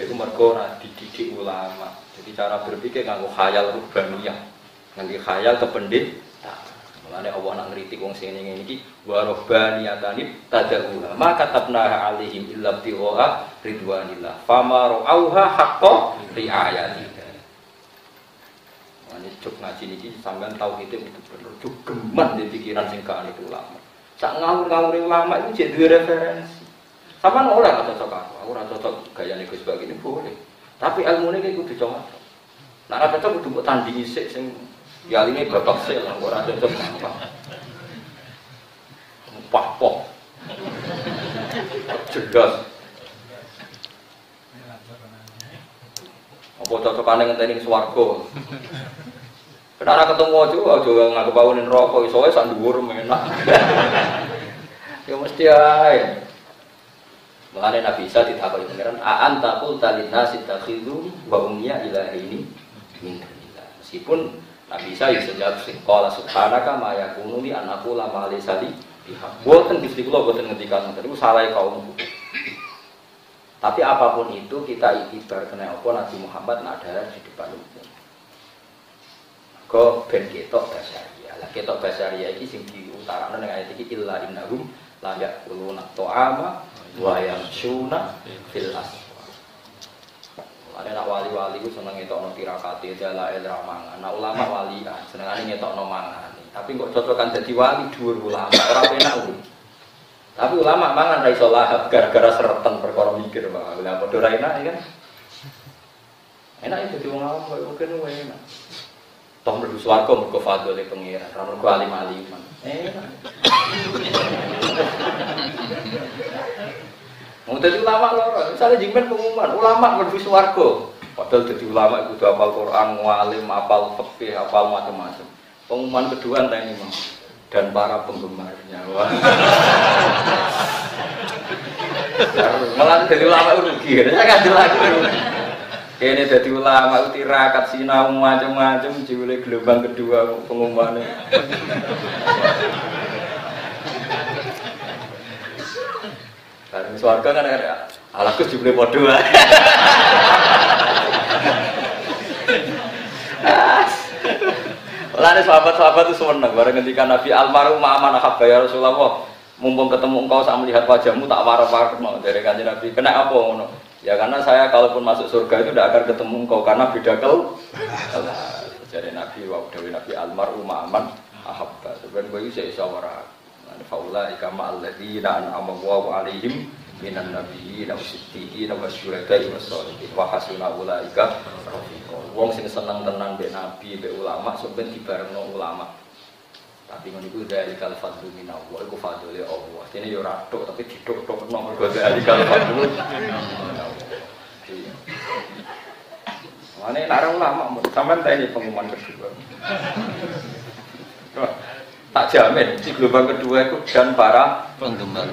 Itu mereka dididik ulama. Jadi cara berpikir nganggo khayal rubaniyah, nanti khayal kependit. Mulane Allah nak ngritik wong sing ngene iki wa rabbaniyatani tad'uha ma katabna alaihim illa tigha ridwanillah fama ra'auha haqqa riayati cuk ngaji ini sampean tahu itu bener cuk geman di pikiran sing itu ulama. Sak ngawur-ngawur ulama itu jadi referensi. Sama oleh atau cocok aku, aku rasa cocok gaya Gus ini boleh. Tapi ilmu ini kudu coba. Nah, rasa cocok kudu buat tandingi sih, sing ya ini bapak aku rasa cocok apa. Pah Jelas. Apa cocok aneh ngenteni swarga. Kenapa ketemu aja, aja ngaku bangunin rokok, soalnya sak dhuwur enak. [laughs] ya mesti ae. Mengenai Nabi Isa ditakoni pangeran, "Aan taqul talin nasi takhidhu wa ummiya ini min Meskipun Nabi Isa ya sejak sekolah subhanaka ma yakunu li an aqula ma laysa li. Boten Gusti kula boten ngendikan ngoten salah kaum. Tapi apa pun itu kita ibar kena apa Nabi Muhammad ada di depan ke ben ketok basaria lah ketok basaria iki sing diutarakno ning ayat iki illa innahum la yaquluna ta'ama wa yamshuna fil aswaq ada nak wali-wali itu seneng ngetokno tirakati jala elra mangan. Nak ulama wali kan senengane ngetokno mangan. Tapi kok cocokan jadi wali dhuwur ulama ora penak u. Tapi ulama mangan ra iso lahap gara-gara seretan perkara mikir wae. Lah padha enak ya kan. Enak itu di wong awam mungkin enak. Toh merdu swarga mergo fadhole pengiran, ora mergo alim-aliman. Eh. [laughs] Mau jadi ulama loro, misalnya jingmen pengumuman, ulama merdu swarga. Padahal jadi ulama itu hafal Quran, ngalim, hafal fikih, hafal macam-macam. Pengumuman kedua entah ini mau dan para penggemarnya. Wah. [laughs] Malah jadi ulama rugi, saya kan jelas ini jadi ulama tirakat sinau macam-macam jule gelombang kedua pengumumannya. Karena suarga kan ada alaku jule podo. Lalu sahabat-sahabat itu seneng bareng ketika Nabi almarhum aman ahabba ya Rasulullah mumpung ketemu engkau saat melihat wajahmu tak warah-warah mau dari kanjeng Nabi kena apa Ya karena saya kalaupun masuk surga itu tidak akan ketemu engkau karena beda kau. Jadi Nabi wa Nabi Almar Umaman ahabba. Sebenarnya gue saya isawara. Faula ikama alladzina an'ama Allahu alaihim minan nabiyyin wa siddiqin wa syuhada'i wa sholihin wa hasuna ulaika rafiqa. Wong sing seneng tenan mbek nabi, mbek ulama sampeyan dibarengno ulama. Tapi ngono iku dari kal fadlu minallah, iku fadlule Allah. Dene yo ratok tapi didok-dok nomor mergo dari kal fadlu. Mana nak ulama, sampean ini pengumuman kedua. tak jamin di gelombang kedua itu dan para penggemar.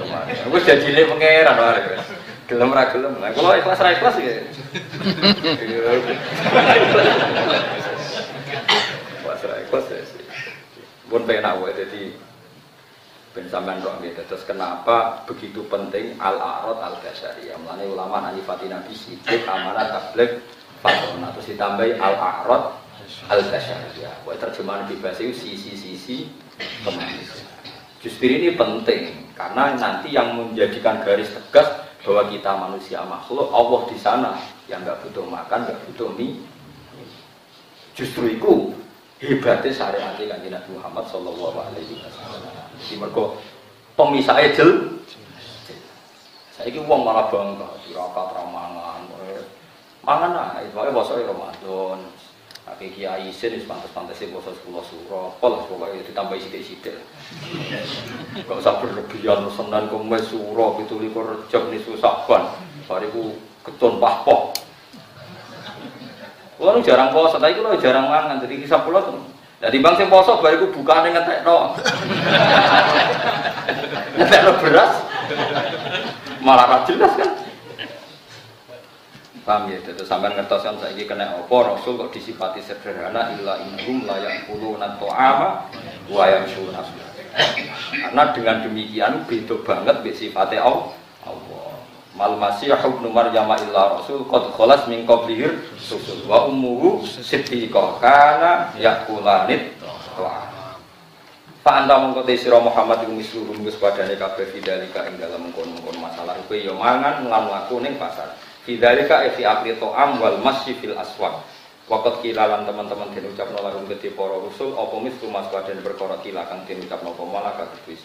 Aku jadi ini pangeran wae. Gelem ra gelem. Lah kalau ikhlas ra ikhlas ya. [laughs] Ikhlas ra ikhlas ya pun pengen awal jadi ben sampean roh gitu. Terus kenapa begitu penting al arad al yang Mulane ulama nalifati Nabi sidik amanat tabligh fatona terus ditambahi al arad al basyariyah. Buat terjemahan bebas itu sisi-sisi kemanusiaan. Justru ini penting karena nanti yang menjadikan garis tegas bahwa kita manusia makhluk Allah di sana yang nggak butuh makan nggak butuh mie justru itu hebatnya syariat kanjeng Nabi Muhammad Shallallahu Alaihi Wasallam. Jadi mereka pemisahnya jel. Saya ini uang malah bangga, tirakat ramangan, mangan lah, itu makanya bahasa Ramadan. Tapi kiai isin wis pantes-pantese poso 10 suro. Apa pokoknya ditambah sithik-sithik. Kok usah berlebihan senan kemes suro 17 Rejab nisu Saban. Bariku keton pahpoh. Kulo jarang poso, tapi kulo jarang mangan. Jadi kisah kulo tuh. Jadi bang sing poso bariku bukane ngetekno. [laughs] ngetekno beras. Malah ra jelas kan. Paham ya, itu sampai ngertos kan saya kena opo Rasul kok disifati sederhana illa inhum layak puluh nato ama wayang sunas. Karena dengan demikian beda banget be sifatnya Allah. Mal masih ibnu Maryam illa rasul qad khalas min qablihir susul wa ummuhu siddiqah kana yakulanit wa Pak anta mengko sira Muhammad iku misluhum wis padane kabeh fidalika ing dalem mengkon-mengkon masalah kowe ya mangan lan mlaku ning pasar. Fidalika fi akli to'am wal masyi fil aswak. Wakat kilalan teman-teman den ucapno larum gede para rusul apa mislu mas badan perkara kila kang den ucapno apa malaikat kuwi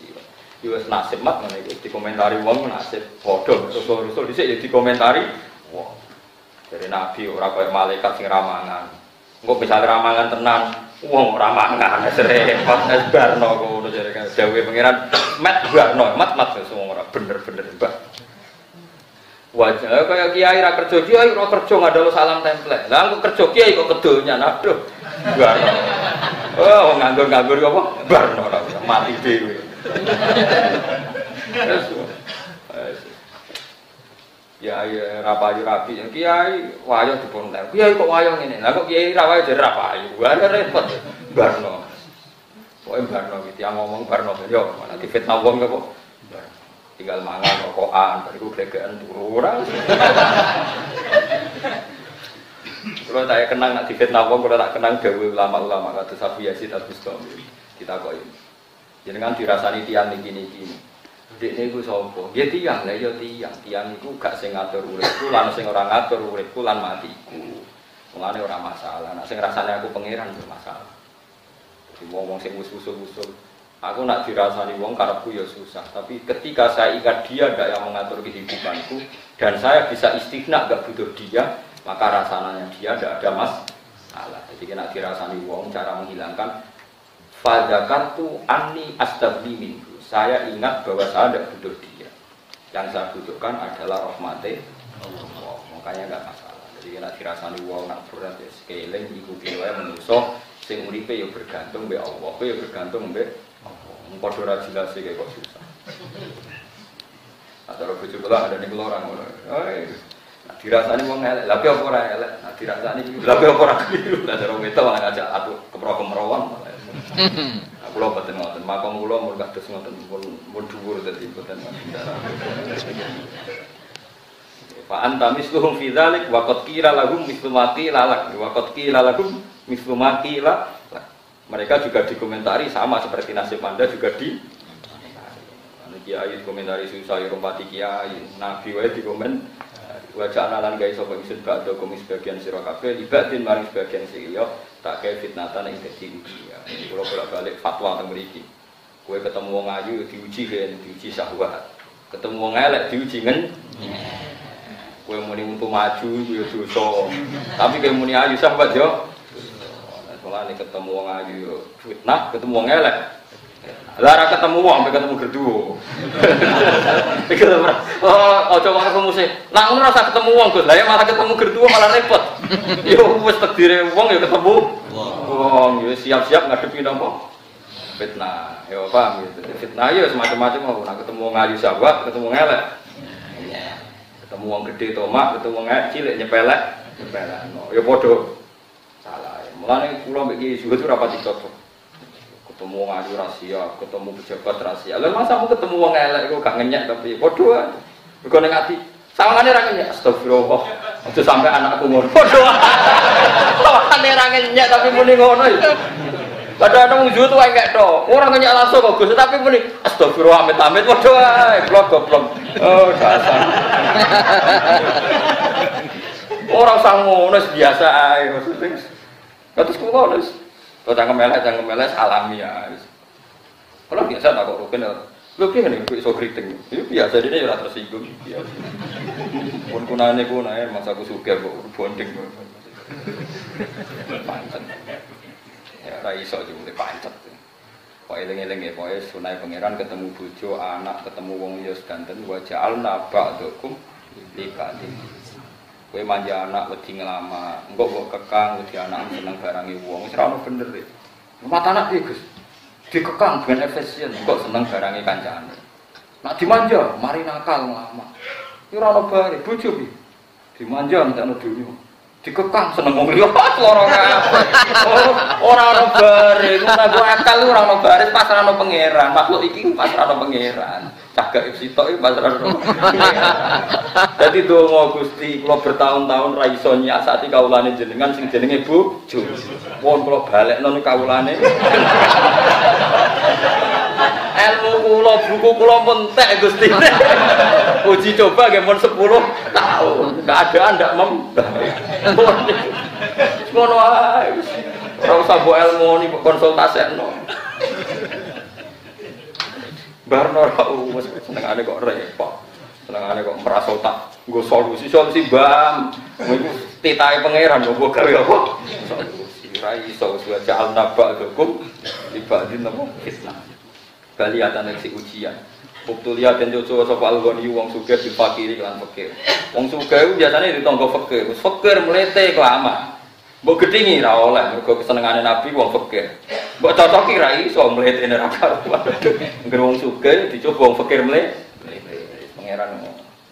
Yo wis nasib mat. Ngene iki dikomentari wong nasib padha rusul-rusul dhisik ya dikomentari. Wong. Dari nabi ora kaya malaikat sing ramangan. Engko misale ramangan tenan, wong ora mangan repot. Es barno ngono jare kan. Dawuhe pangeran mat barno. Mat mat semua ora bener-bener mbah. Wajah kayak kiai ra kerja kiai ra kerja ngadalo salam template lah aku kerja kiai kok kedonya aduh. Barno. Oh nganggur-nganggur apa barno. Ora mati dhewe ya ya rapayu rapi kiai wayo diponter kiai kok wayo ngene? Lah kok kiai ra wayo jadi rapayu? Ada repot. Barno. Pokoknya barno gitu, yang ngomong barno, yo mana difitnah wong kok. Tinggal mangan rokokan bariku gregekan turu ora. Kalau saya kenang nak difitnah wong kalau tak kenang gawe ulama-ulama kata Safi Yazid Al Bustami kita kok ini jenengan dirasani tiang niki niki. Dek ini gue sopo, dia tiang. Lah ya tiang, tiang itu gak sing ngatur uripku, lan sing orang ngatur uripku lan matiku. Mulane orang masalah, nak sing rasanya aku pangeran bermasalah. Jadi wong-wong sing usul-usul Aku nak dirasani wong karepku ya susah, tapi ketika saya ikat dia gak yang mengatur kehidupanku dan saya bisa istighna gak butuh dia, maka rasanya dia tidak ada mas masalah. Jadi nak dirasani wong cara menghilangkan fadakartu ani astabli minhu. Saya ingat bahwa saya tidak butuh dia. Yang saya butuhkan adalah rahmati Allah. Makanya gak masalah. Jadi nak dirasani wong nak berat ya scaling ikuti wae menuso sing uripe ya bergantung be Allah, ya bergantung be Padha ora jelas kayak kok susah. Ada orang bojo kula ada ning kula ora ngono. Nah, dirasani wong elek, lha apa ora elek? Nah, dirasani lha apa ora keliru. Lah wetok malah ngajak aku kepro kemrowan. Aku lho boten ngoten, makom kula mun kados ngoten pun mun dhuwur dadi boten. Fa anta misluhum fi dzalik wa qad qila lahum mislu mati lalak wa qad qila lahum mislu mati lalak mereka juga dikomentari sama seperti nasib anda juga di kiai komentari susah ya rompati kiai. Nabi wae dikomen wajah analan guys sopo isun gak ada komis bagian siro kafe libatin maring sebagian siro tak kayak fitnatan yang jadi uji ya kalau bolak balik fatwa tentang meriki kue ketemu wong ayu diuji kan diuji syahwat. Ketemu wong elek diuji ngen. Kue muni untuk maju ya dosa. Tapi kue muni ayu sahabat yo. Mulane ketemu wong ayu fitnah, ketemu wong elek. Lara ketemu wong sampai ketemu gerduwo. [laughs] Pikir ora. Oh, aja ketemu sih. Nak ngono rasa ketemu wong, Gus. Lah ya malah ketemu gerduwo malah repot. [laughs] Yo wis takdire wong ya ketemu wong. Yo siap-siap ngadepi napa? Fitnah. Yo paham gitu. Fitnah yo semacam-macam mau nak ketemu wong ayu sahabat, ketemu wong elek. Ketemu wong gede tomak, ketemu wong cilik nyepelek, nyepelek. Yo padha salah. Mulane kula mbek Kiai Zuhud ora pati cocok. Ketemu ngadu rahasia, ketemu pejabat rahasia. Lah masa mau ketemu wong elek iku gak ngenyek tapi padha ae. Mergo ning ati sawangane ra ngenyek. Astagfirullah. Aja sampai anakku ngono. Padha ae. Sawangane ra ngenyek tapi muni ngono ya. Padahal nang wujuh tuh kayak to. Orang ngenyek langsung kok Gus, tapi muni astagfirullah amit amit padha ae. Blok goblok. Oh, dasar. Orang sangono biasa ae maksudnya. Terus kulo kok cangkem elek cangkem elek alami ya. Kalau biasa tak kok rugen Lho piye ngene iso kriting. Itu biasa dene ora tersinggung. Pun kunane kunae masa aku sugih kok bonding. pancet. Ya ora iso juga pancet. Kok eling-eling ya, pokoknya sunai pangeran ketemu bojo, anak, ketemu wong liya sedanten wa ja'alna ba'dakum li ba'din. Kowe manja anak wedi ngelama, engko kok kekang wedi anak seneng barangi wong, wis ora bener e. Mata anak iki, Gus. Dikekang dengan efisien, kok seneng barangi kancane. Nak dimanja, mari nakal ngelama. Iki ora ono bare, bojo? Dimanja ndak ono dunya. Dikekang seneng wong liya lara kabeh ora ono bare ngono aku akal ora ono bare pas ora ono pangeran. Makhluk iki pas ora ono pangeran. Cagak sitok iki pas ora ono dadi donga Gusti kula bertahun-tahun ra iso nyiasati kawulane jenengan sing jenenge bojo pun kula balekno kawulane ilmu kula buku kula mentek Gusti. [laughs] Uji coba nggih mun 10 tahun keadaan ndak membaik [laughs] ngono ae ora usah mbok ilmu ni konsultasekno. Barno ora wis senengane kok repot. Senengane kok merasa tak nggo solusi solusi bam iku titahe pangeran kok gawe apa? Solusi ra iso wis ja'al nabak hukum ibadin apa fitnah baliatan si ujian Buktulia dan jojo sapa algoni wong suge di fakiri kelan fakir. Wong suge itu biasanya di tonggo fakir. Fakir melete kelamaan. Mbok gedhingi ra oleh mergo kesenengane Nabi wong fakir. Mbok cocoki ra iso melete nek ra karuan. Ngger wong suge dicoba wong fakir melete. Pangeran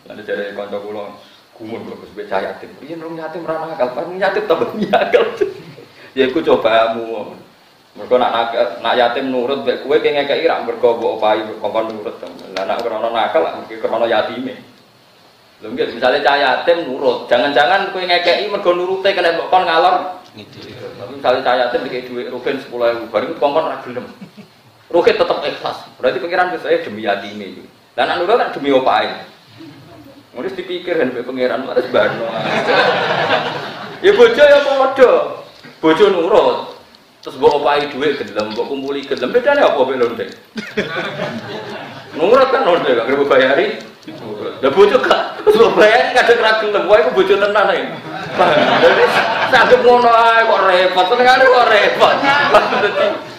Lalu dari kanca kula gumun kok wis becah yatim. Piye rong yatim ra nakal, yatim tambah [laughs] nyakal. Ya iku cobamu. Mereka nak, nak, nak yatim nurut baik kue kayak ngekei rak mereka bawa opahi kongkon nurut Lah nak krono nakal lah mungkin krono yatime. Lho nggih misalnya cah yatim nurut, jangan-jangan kue ngekei mereka nurute kena mbok kon ngalor. Tapi misalnya cah yatim dikei duit rugen 10.000 baru kongkon ra gelem. Rugen tetap ikhlas. Berarti pengiran saya demi yatime. Lah nak nurut kan demi opahi. Mesti dipikir kan pengiran harus barno. [laughs] Ya bojo ya padha. Bojo nurut. Terus mbok opahi dhuwit gelem, mbok kumpuli gelem, bedane apa mbek lonte? Nurut kan lonte gak kerep bayari. Lah bojo gak, terus mbok bayari kadang ra gelem, wae ku bojo tenan ae. Jadi sanggup ngono ae kok repot, senengane kok repot.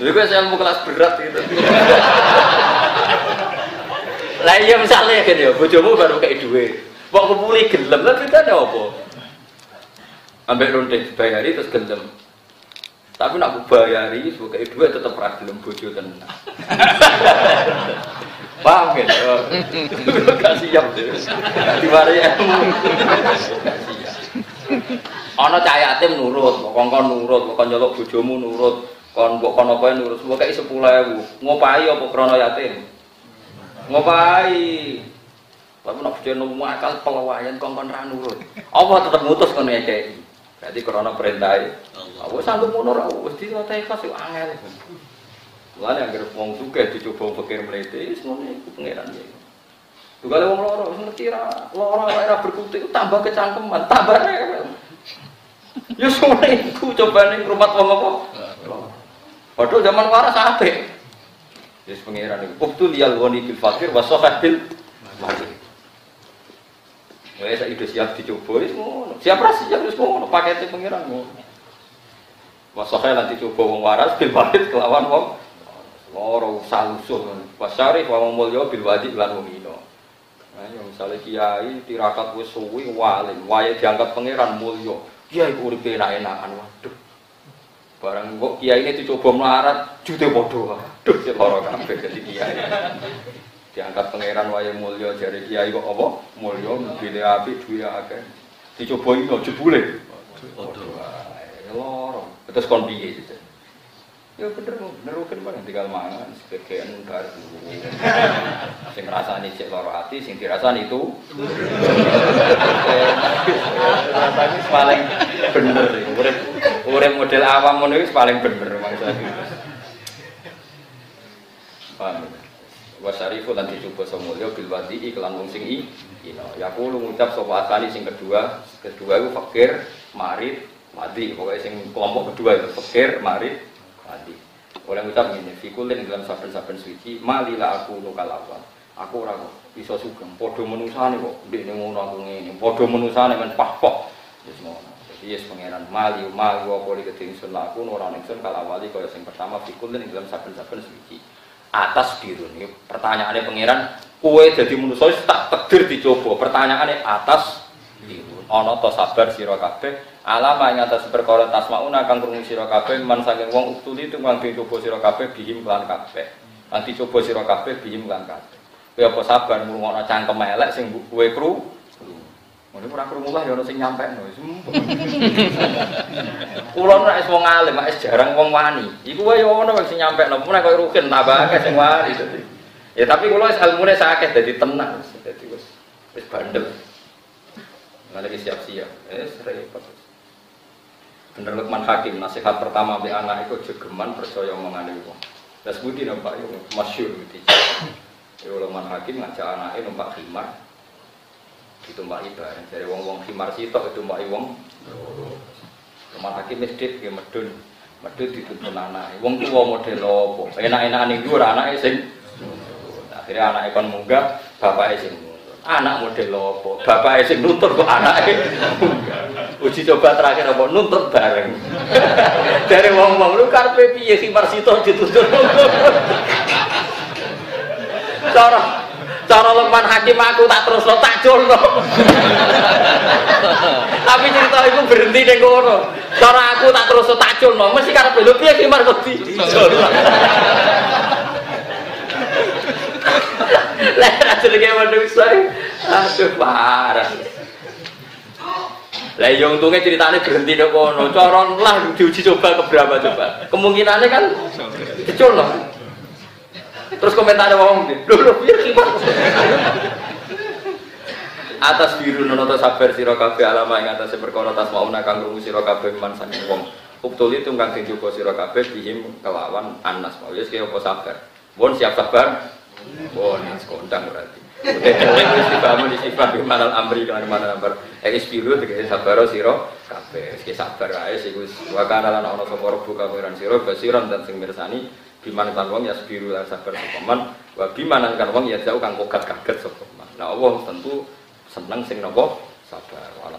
Jadi gue ilmu kelas berat gitu. Lah iya misalnya kan ya, bojomu baru kayak duit. Mbok kumpuli gelem, lah bedane apa? Ambek lonte bayari terus gelem. Tapi nak bayari sebagai dua tetap ragilem bojo tenan. [laughs] Paham kan? Gak siap deh. Diwari ilmu. Ana cah yatim nurut, kongkon nurut, kongkon nyeluk bojomu nurut, kon mbok kon apa nurut, mbok kei 10.000. Ngopahi apa krana yatim? Ngopahi. Tapi nak bojo akal pelawayan kongkon ra nurut. Apa tetep ngutus kon ngekeki? Berarti krana perintah Aku sanggup ngono ora wis dilatih khas yo angel. Mulane anggere wong sugih dicoba pikir mlete wis ngono iku pangeran ya. Tugale wong loro wis ngerti ra loro ora berkutik tambah kecangkeman, tambah rewel. Ya ngono iku cobane ngrumat wong apa? Padahal zaman waras apik. Wis pangeran iku ubtul yal ghani bil fakir wa sahabil fakir. Wes ide siap dicoba wis ngono. Siap ra siap wis ngono pakete pangeran ngono. Wasoknya nanti coba wong waras bil kelawan wong loro salusuh. Wasari wong mulya bil wadi lan wong ino. Nah, misalnya kiai tirakat wis suwi walim, wae diangkat pangeran mulya. Kiai uripe enak-enakan waduh. Barang kok kiai ini dicoba melarat, jute padha. Waduh, sik lara kabeh dadi kiai. Diangkat pangeran wae mulya jare kiai kok apa? Mulya mbile apik duwe akeh. Dicoba ino jebule. Lara. Terus kon piye. Ya bener, kan bareng tinggal mangan sebagai baru. [laughs] Sing rasani cek loro hati, sing dirasani itu. Rasani paling bener. Urip urip model awam ngono paling bener maksud aku. Paham. Wasarifu lan dicoba semulya bil wadi iklan wong sing i. Ya kulo ngucap sapa asali sing kedua, kedua itu fakir, marid, mati pokoknya sing kelompok kedua itu fakir mari mati oleh ngucap ini fikulin dalam saben-saben suci malila aku lokal awal aku ora kok bisa sugeng. Padha menusane kok ndekne ngono aku ngene. Padha menusane men pahpok wis ngono. Yes pangeran mali mali apa li keding sun laku ora ningsun kala wali kaya sing pertama fikul ning dalam saben-saben suci. Atas biru ini pertanyaannya pangeran kue jadi manusia tak takdir dicoba. Pertanyaannya atas biru. Ana to sabar sira kabeh. Alama ing atas perkara tasmauna kang krungu sira kabeh man saking wong uktuli itu kang dicoba sira kabeh bihim lan kabeh. Lan dicoba sira kabeh bihim lan kabeh. Kowe apa sabar ngrungokno cangkem elek sing kowe kru Mungkin kurang krungu lah ya ono sing nyampekno wis. Kulo nek wis wong alim, wis jarang wong wani. Iku wae yo ono sing nyampekno, mun koyo rukin tambah akeh sing wani. Ya tapi kulo wis ilmune sakit dadi tenang, dadi wis wis bandel. Lagi siap-siap, eh repot. Bener Lukman Hakim, nasihat pertama be anak itu jegeman percaya omongan itu. Dan sebudi nampak itu masyur gitu. Ya Lukman Hakim ngajak anaknya numpak khimar, ditumpaki bareng. Dari wong wong khimar sitok ditumpaki wong rumah hakim masjid ya medun. Medun dituntun anak wong tua model apa? Enak-enak nih gue anaknya sing. Akhirnya anaknya kon munggah bapaknya sing anak model apa? Bapaknya sing nuntut kok anaknya uji coba terakhir apa? Nuntut bareng. [laughs] Dari wong wong lu karpe piye khimar sitok dituntun [laughs] cara cara Lukman Hakim aku tak terus lo tak culno. Tapi cerita itu berhenti ning kono. Cara aku tak terus lo tak culno. Mesti karena lho piye kimar kok di Lah jenenge manusa aduh parah. Lah yang untungnya ceritanya berhenti di kono. Cara lah diuji coba ke berapa coba. Kemungkinannya kan diculno Terus komentar wong lho lho biar kipas. Atas biru nono sabar sira kabeh alama ing atas perkara tasmauna kang krungu sira kabeh man saking wong. Uktul itu kang dijuga sira kabeh bihim kelawan anas mau wis kaya apa sabar. Bon siap sabar. Bon kondang berarti. Wis dipahami di sifat di mana amri kan mana ambar. Ekis biru tegese sabar sira kabeh. Wis sabar ae sing wis wa kana lan ana sapa rebu kawiran sira basiran dan sing mirsani biman kan wong ya sebiru lan sabar sopaman wa biman kan wong ya jauh kang kogat kaget sopaman nah Allah tentu seneng sing nopo? Sabar. Wa